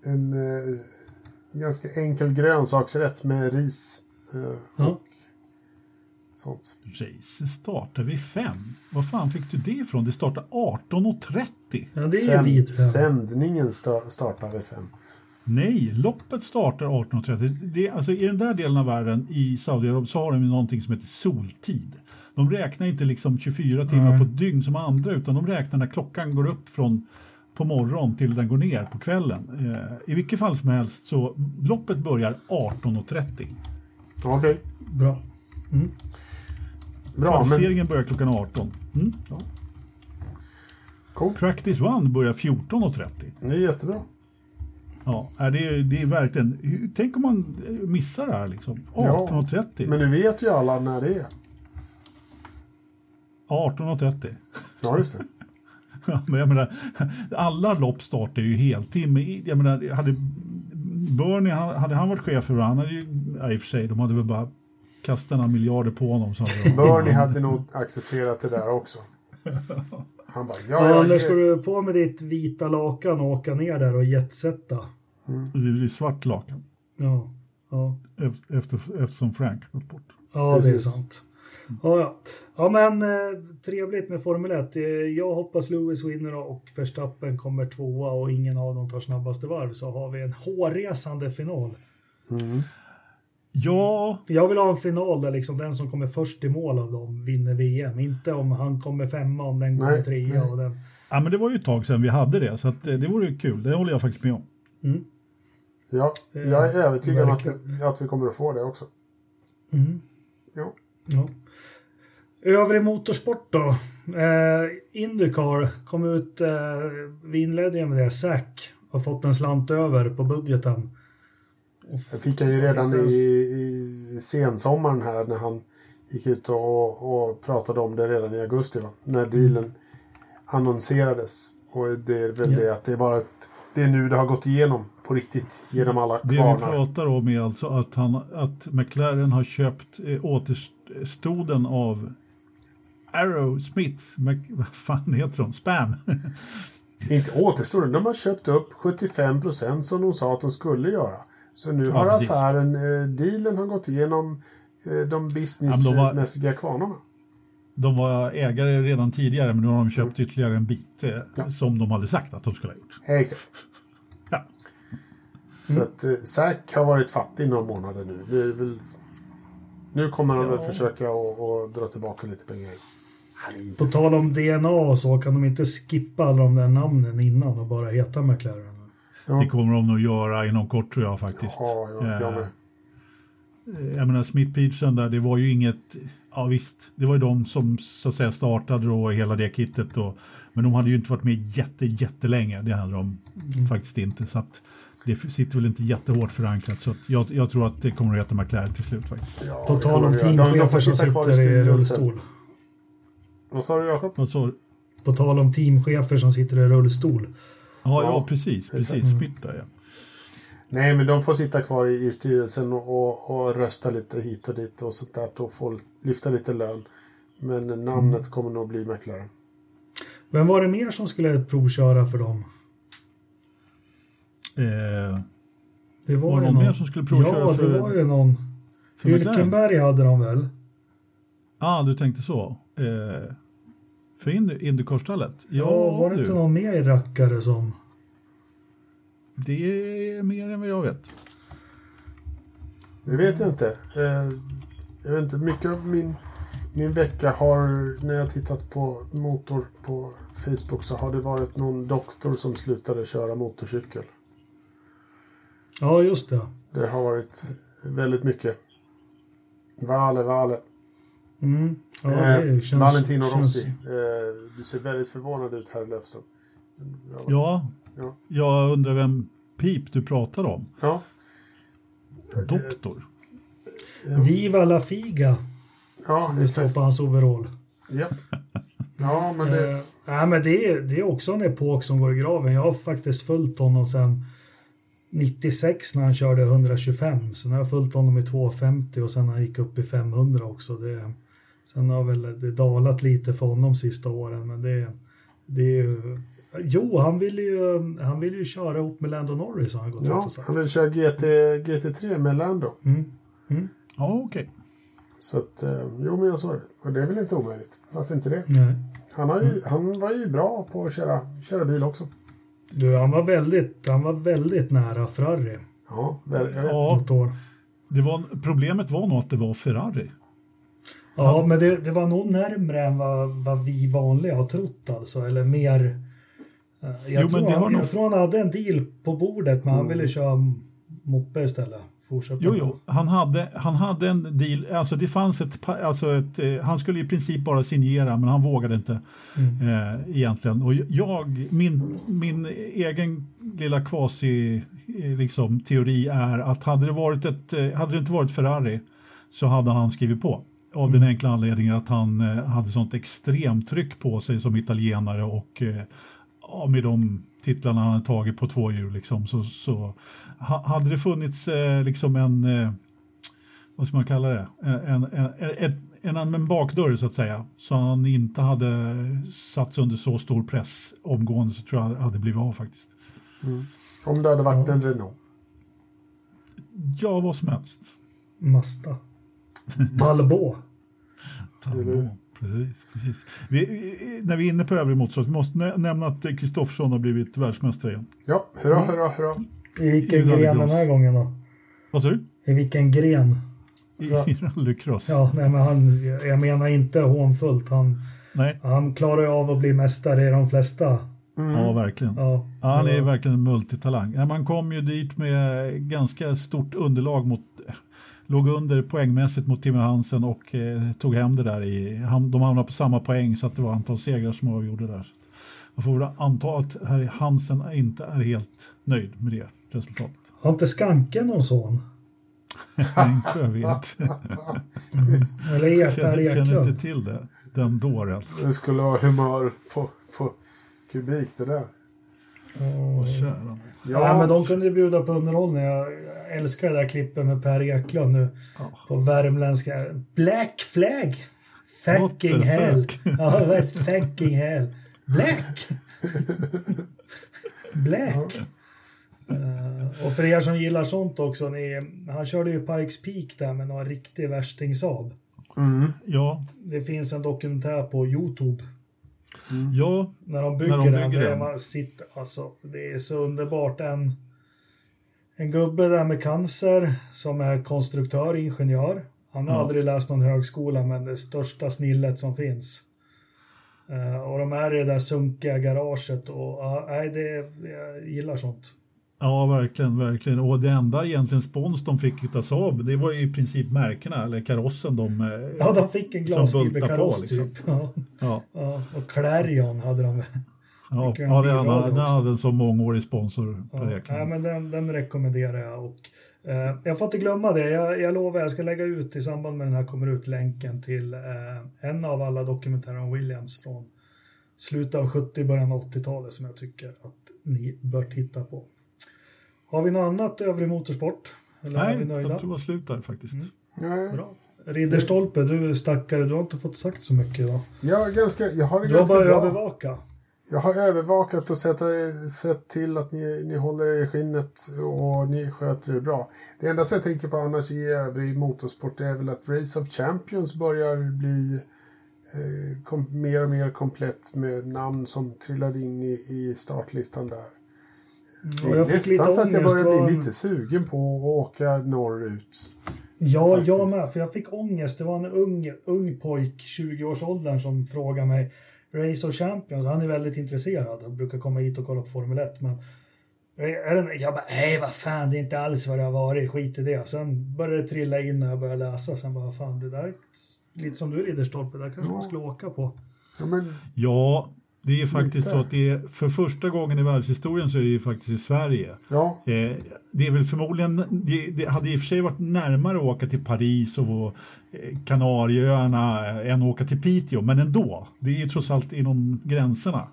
en eh, ganska enkel grönsaksrätt med ris. Eh, ja. Sånt. Race startar vid fem. Vad fan fick du det ifrån? Det startar 18.30. ja det är ju Sänd- fem. sändningen sta- startar vid fem. Nej, loppet startar 18.30. Det, alltså, I den där delen av världen, i Saudiarabien, så har de någonting som heter soltid. De räknar inte liksom 24 timmar Nej. på ett dygn som andra, utan de räknar när klockan går upp från på morgon till den går ner på kvällen. Eh, I vilket fall som helst så loppet börjar 18.30. Okej, Bra. Bra. Men, Kvalificeringen börjar klockan 18. Mm. Ja. cool. Practice One börjar 14.30. Det är jättebra. Ja, det, är- det är verkligen... Tänk om man missar det här liksom. Ja, 18.30. Men nu vet ju alla när det är. 18.30. Ja, just det. Ja, men jag menar, alla lopp startar ju heltid. Men jag menar, hade Bernie, hade han varit chef för han hade ju, ja, i och för sig, de hade väl bara kastat några miljarder på honom. Bernie hade nog accepterat det där också. Han bara, ja, Ja, Anders, ska du på med ditt vita lakan och åka ner där och jetsätta? Det blir svart lakan Ja, ja. efter, efter, eftersom Frank gått bort. ja det är Precis. sant. Ja, ja. ja men eh, trevligt med Formel 1. Eh, jag hoppas Lewis vinner och Verstappen kommer tvåa och ingen av dem tar snabbaste varv så har vi en hårresande final. Ja, Jag vill ha en final där liksom den som kommer först i mål av dem vinner VM. Inte om han kommer femma, om den kommer trea och den. ja, men det var ju ett tag sedan vi hade det, så att, eh, det vore ju kul. Det håller jag faktiskt med om. Mm. ja, Det är jag är övertygad om att, att vi kommer att få det också. Mm. Ja. Ja. Övrig motorsport då. Eh, Indycar kom ut, eh, vi inledde med det, Zack har fått en slant över på budgeten. Jag fick han ju redan i, i sensommaren här när han gick ut och, och pratade om det redan i augusti. Va? När dealen annonserades. Och det är väl Ja. det att det är bara ett, det är nu det har gått igenom på riktigt genom alla Det vi kvarnar. pratar om är alltså att, han, att McLaren har köpt eh, återstoden av Arrow Smith, Mc, vad fan heter de? Spam. Inte återstår de har köpt upp 75 procent som de sa att de skulle göra. Så nu Ja, har precis. affären, eh, dealen har gått igenom eh, de Ja, men de var- businessmässiga kvarnarna. De var ägare redan tidigare men nu har de köpt ytterligare en bit eh, som de hade sagt att de skulle ha gjort. Exakt. Ja. Så att eh, Zack har varit fattig några månader nu. Det är väl... Nu kommer han Ja. väl försöka att att dra tillbaka lite pengar. På tal om DNA och så, kan de inte skippa alla de där namnen innan och bara heta McLaren? Ja. Det kommer de nog göra inom kort tror jag faktiskt. Ja, jag, jag med. Eh, Jag menar Smith Peterson där, det var ju inget, ja visst, det var ju de som så att säga startade då hela det kittet då. Men de hade ju inte varit med jätte, jättelänge, det hade de faktiskt inte. Så att det sitter väl inte jättehårt förankrat. Så jag, jag tror att det kommer att heta McLaren till slut faktiskt. Ja, På tal om teamchefer som sitter i rullstol. Vad sa du Jakob? På tal om teamchefer som sitter i rullstol. Ja, Ja, ja, precis, precis. Smith där ja. Nej, men de får sitta kvar i, i styrelsen och, och, och rösta lite hit och dit och sånt där och få lyfta lite lön. Men namnet Mm. kommer nog bli McLaren. Vem var det mer som skulle provköra för dem? Eh, Det Var det ju någon mer som skulle provköra Ja, det för- var ju någon. Hylkenberg hade de väl? ah, du tänkte så. Eh, för Indy- Indycarstallet? Ja, var det du. inte någon mer rackare som... Det är mer än vad jag vet. Det vet jag inte. Eh, jag vet inte, mycket av min, min vecka har, när jag tittat på motor på Facebook så har det varit någon doktor som slutade köra motorcykel. Ja, just det. Det har varit väldigt mycket. Vale, Vale. Mm. Ja, eh, känns, Valentino känns- Rossi. Eh, du ser väldigt förvånad ut herr Löfström. Ja. Ja, Ja. jag undrar vem pip du pratar om. ja. Doktor? Viva la Figa, Ja, som det står på hans overall. Ja. ja, men det... Eh, men det, är, det är också en epok som går i graven. Jag har faktiskt följt honom sedan 96 när han körde 125. Sen har jag följt honom i 250 och sen han gick upp i 500 också. Det, Sen har väl det dalat lite för honom sista åren, men det, det är ju... Jo, han vill ju, han vill ju köra ihop med Lando Norris har han gått ut Ja, och sagt. han vill köra GT, GT3 med Lando. Mm. Mm. Ja, okej. Så att, eh, jo men jag sa det. Och det är väl inte omöjligt. Varför inte det? Nej. Han, har ju, han var ju bra på att köra, köra bil också. Du, han var väldigt, han var väldigt nära Ferrari Ja, jag vet. Ja. år. Det var, problemet var nog att det var Ferrari. Ja, men det, det var nog närmre än vad, vad vi vanliga har trott alltså, eller mer. eh, Jag, Jo, tror, han, jag nog- tror han hade en deal på bordet, men han ville köra moppe istället. Fortsätta. Jo, jo, han hade, han hade en deal, alltså det fanns ett, alltså ett eh, han skulle i princip bara signera men han vågade inte eh, egentligen. Och jag, min, min egen lilla kvasi eh, liksom, teori är att hade det, varit ett, hade det inte varit Ferrari så hade han skrivit på. Av den enkla anledningen att han eh, hade sånt extremt tryck på sig som italienare och eh, ja, med de titlarna han hade tagit på två hjul liksom, så, så ha, hade det funnits eh, liksom en, eh, vad ska man kalla det, en, en, en, en, en, en bakdörr så att säga, så han inte hade satts under så stor press omgående så tror jag hade blivit av faktiskt. Om det hade varit en Renault. Ja, vad som helst. Mazda. Talbot. Talbot, Precis, precis. Vi, vi- när vi är inne på övrig motorsport, vi måste nä- nämna att Kristoffersson har blivit världsmästare igen. Ja, hurra, hurra, hurra. I vilken I gren den här gången då? Vad sa du? I vilken gren? I, rallycross? Ja, nej, men han, jag menar inte hånfullt. Han, Nej, han klarar ju av att bli mästare i de flesta. ja verkligen. Ja, Ja, han är Ja. verkligen en multitalang. Man kom ju dit med ganska stort underlag mot låg under poängmässigt mot Timmy Hansen och eh, tog hem det där i, ham- de hamnade på samma poäng så att det var antal segrar som avgjorde där. Så Man får väl anta att herr Hansen inte är helt nöjd med det resultatet. Har inte Skanken någon son? inte jag vet. Eller er, Per känner, inte till det. Den dåren. Det skulle vara humör på, på kubik det där. Åh, kära. Ja. men de kunde ju bjuda på underhållning. Jag älskar det där klippet med Per Eklund nu. Ja. På värmländska. Black flag! Fucking hell! fuck? Ja, vad fucking hell! Black! Black! Eh, och för er som gillar sånt också, ni, han körde ju Pikes Peak där med någon riktig värsting Saab. Ja, Det finns en dokumentär på Youtube ja, när de bygger, När de den. bygger där den. Man sitter, alltså, det är så underbart. En, en gubbe där med cancer som är konstruktör, ingenjör. Han har Ja. aldrig läst någon högskola, men det största snillet som finns. Eh, och de är i det där sunkiga garaget och ja, nej, det, jag gillar sånt. Ja, verkligen, verkligen. Och det enda egentligen spons de fick av Saab, det var ju i princip märkena eller karossen de... eh, Ja, de fick en glasfiberkaross bultar på, typ. Ja, ja, ja, och Clarion hade de. ja, ja det hade, den hade en så mångårig sponsor. Ja, nej, men den, den rekommenderar jag. Och, eh, jag får inte glömma det. Jag, jag lovar, jag ska lägga ut i samband med den här kommer ut länken till eh, en av alla dokumentärer om Williams från slutet av 70, början av 80-talet som jag tycker att ni bör titta på. Har vi något annat övrig motorsport? Eller är vi Nej, nöjda? jag tror jag slutar faktiskt. Nej, Bra. Ridderstolpe, du stackare, du har inte fått sagt så mycket idag. jag, ganska, jag har det Du har bara bra. övervaka. Jag har övervakat och sett, sett till att ni, ni håller er i skinnet och ni sköter det bra. Det enda som jag tänker på annars i övrig motorsport är väl att Race of Champions börjar bli eh, kom, mer och mer komplett med namn som trillade in i, i startlistan där. Och är jag fick lite nästan så att jag var bli lite sugen på att åka norrut. Ja, Faktiskt. jag med. För jag fick ångest. Det var en ung, ung pojk, 20-årsåldern, som frågade mig Race of Champions. Han är väldigt intresserad. Han brukar komma hit och kolla på Formel 1. Men är det, jag bara, nej vad fan, det är inte alls vad det har varit. Skit i det. Sen började det trilla in när jag började läsa. Sen bara, fan, det där, lite som du Ridderstolpe, det där kanske man skulle åka på. Ja, men, Ja, det är faktiskt Lite. så att det är för första gången i världshistorien så är det ju faktiskt i Sverige. ja, Eh, det är väl förmodligen, det, det hade i och för sig varit närmare att åka till Paris och eh, Kanarieöarna eh, än att åka till Piteå, men ändå. Det är ju trots allt inom gränserna.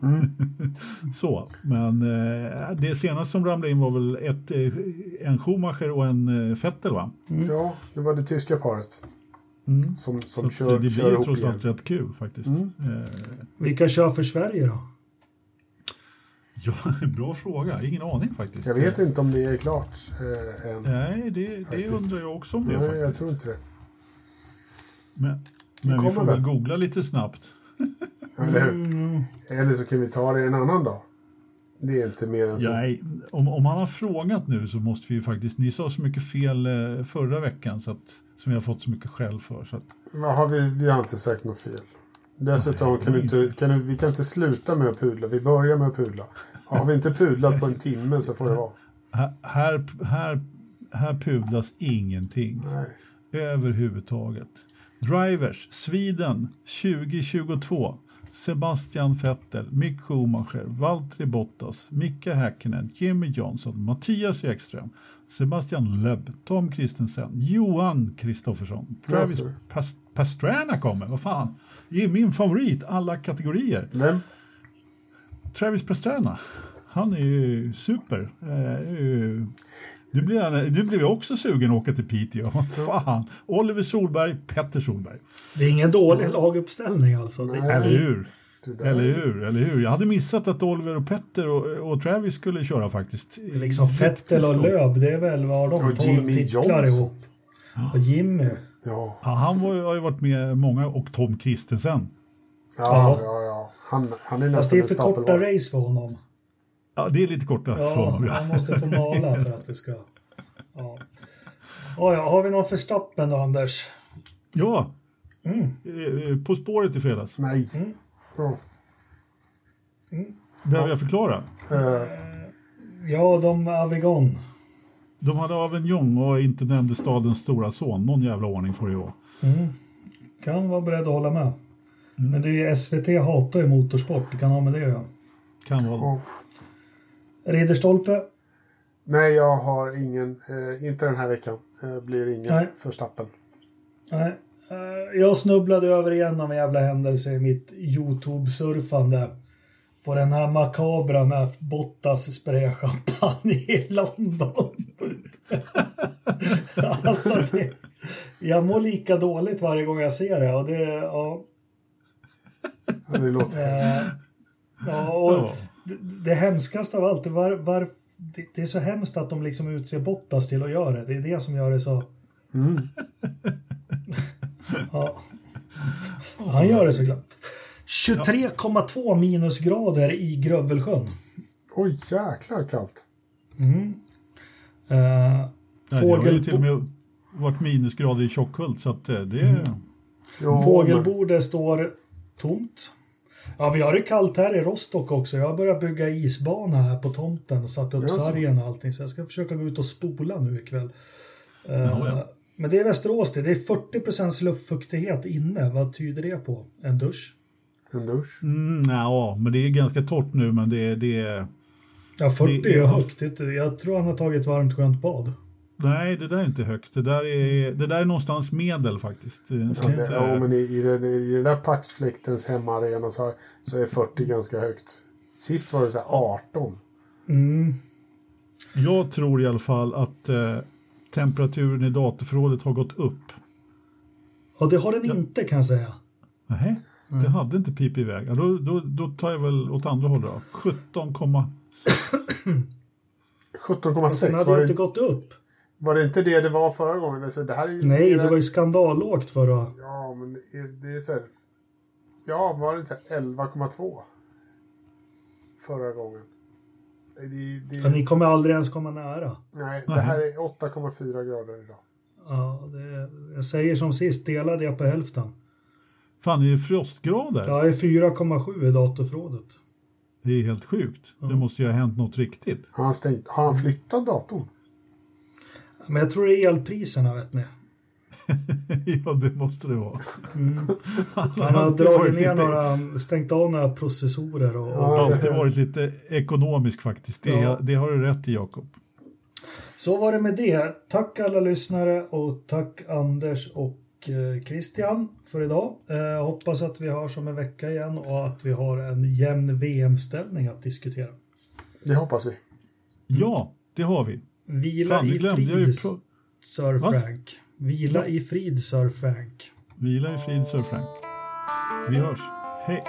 så, men eh, det senaste som ramlade in var väl ett, eh, en Schumacher och en eh, Vettel va? ja, det var det tyska paret. Mm. som, Så som att, kör, det blir kör trots allt rätt kul faktiskt. Mm. Eh, Vilka kör för Sverige då? ja, bra fråga. Ingen aning faktiskt. Jag vet inte om det är klart eh, än. Nej, det, det Faktiskt. undrar jag också om det Nej, jag faktiskt. tror inte det. Men, men vi får väl. googla lite snabbt. Eller? Mm, Eller så kan vi ta det en annan dag. Det är inte mer än så. Nej, om, om han har frågat nu så måste vi ju faktiskt... Ni sa så mycket fel eh, förra veckan så att, som vi har fått så mycket skäll för. Så att, Vad har vi, vi har inte sagt något fel. Dessutom kan, du inte, kan du, vi kan inte sluta med att pudla. Vi börjar med att pudla. Har vi inte pudlat på en timme så får det vara. här, här, här, här pudlas ingenting Nej. överhuvudtaget. Drivers, Sweden 2022. Sebastian Vettel, Mick Schumacher, Valtteri Bottas, Mika Häkkinen, Jimmy Johnson, Mattias Ekström, Sebastian Loeb, Tom Kristensen, Johan Kristoffersson, Travis Jaså. Pas Pastrana kommer, vad fan. Det är min favorit, alla kategorier. Vem? Travis Pastrana, han är ju super. Eh, ju- Nu blir, jag, nu blir jag också sugen att åka till Piteå. Fan. Oliver Solberg, Petter Solberg. Det är ingen dålig laguppställning alltså. Nej. Eller hur? Eller hur? Eller hur? Jag hade missat att Oliver och Petter och, och Travis skulle köra faktiskt. liksom Fettel och Löv, det är väl, vad de? Och 12 Jimmy titlar Johnson. ihop. Och Jimmy. Ja. Ja, han var, har ju varit med många och Tom Kristensen. Ja, Jaha. ja, ja. Han, han är Fast det är för korta var. race för honom. Ja, det är lite korta för Ja, honom. Ja. han måste få mala för att det ska... Ja. Ja, ja, har vi någon förstappen då, Anders? ja. Mm. Eh, På spåret i fredags. Nej. Mm. Ja. Behöver jag förklara? Eh, Ja, de Avigon. De hade Avignon och inte nämnde stadens stora son. Någon jävla ordning får det vara. Mm. Kan vara beredd att hålla med. Men det är SVT hatar ju motorsport. Det kan ha med det att göra. Kan vara. ja. Ridderstolpe. Nej, jag har ingen. Eh, inte den här veckan. Eh, blir ingen Nej. förstappen. Nej. Eh, Jag snubblade över igen av en jävla händelse i mitt YouTube-surfande. På den här makabra när Bottas sprayar champagne i London. alltså det, jag mår lika dåligt varje gång jag ser det. Och det, ja, Det låter... eh, ja, och Ja. det, det hemskaste av allt, var, var, det, det är så hemskt att de liksom utser Bottas till att göra det. Det är det som gör det så... Mm. Ja. Han gör det så glatt. 23,2 minusgrader i Grövelsjön. Oj, jäklar kallt. Mm. Eh, Nej, det har ju fågelbo- till och med varit minusgrader i Tjockhult så att eh, det... Mm. Ja, Fågelbordet står tomt. Ja, vi har det kallt här i Rostock också. Jag har börjat bygga isbana här på tomten, satt upp sargen och allting. Så jag ska försöka gå ut och spola nu ikväll. Eh, Ja, ja. Men det är Västerås det. Det är 40% luftfuktighet inne. Vad tyder det på? En dusch? En dusch. Mm, ja, men det är ganska torrt nu men det, det är... Ja, 40 Det- det- är högt. Det- Jag tror han har tagit ett varmt skönt bad. Nej, det där är inte högt. Det där är, det där är någonstans medel faktiskt. Så Ja, det, att, ja, men i, i, den, i den där Paxfläktens hemmaarena så, så är 40 ganska högt. Sist var det så här 18. Mm. Jag tror i alla fall att eh, temperaturen i datorförrådet har gått upp. Och det har den inte kan jag säga. Nej, det hade inte pip iväg. Ja, då, då, då tar jag väl åt andra hållet då. 17, 17,6 Fast den hade var ju det, inte gått upp. var det inte det det var förra gången? Alltså, det här är, ju- Nej, det det var ju skandallågt förra. Ja, men det är, så här... Ja, var det så här 11,2? Förra gången. Det, det, Ja, ni kommer aldrig ens komma nära. Nej, det här är 8,4 grader idag. Ja, det, jag säger som sist, dela det på hälften. Fan, det är frostgrader. Jag är 4,7 i datorförrådet. Det är helt sjukt. Det måste ju ha hänt något riktigt. Har han, stängt, har han flyttat datorn? Men jag tror det är elpriserna, vet ni. ja, det måste det vara. Han har alltid varit dragit ner lite- några, stängt av några processorer och, och Ja. Alltid varit lite ekonomisk faktiskt. Det, Ja. det har du rätt i, Jakob. Så var det med det. Tack alla lyssnare och tack Anders och eh, Christian för idag. Eh, hoppas att vi hörs om en vecka igen och att vi har en jämn VM-ställning att diskutera. Det hoppas vi. Ja, det har vi. Vila Fan, i frid, Sir? Frank. Vila i frid, Sir Frank. Vila i frid, Sir Frank. Vi hörs. Hej!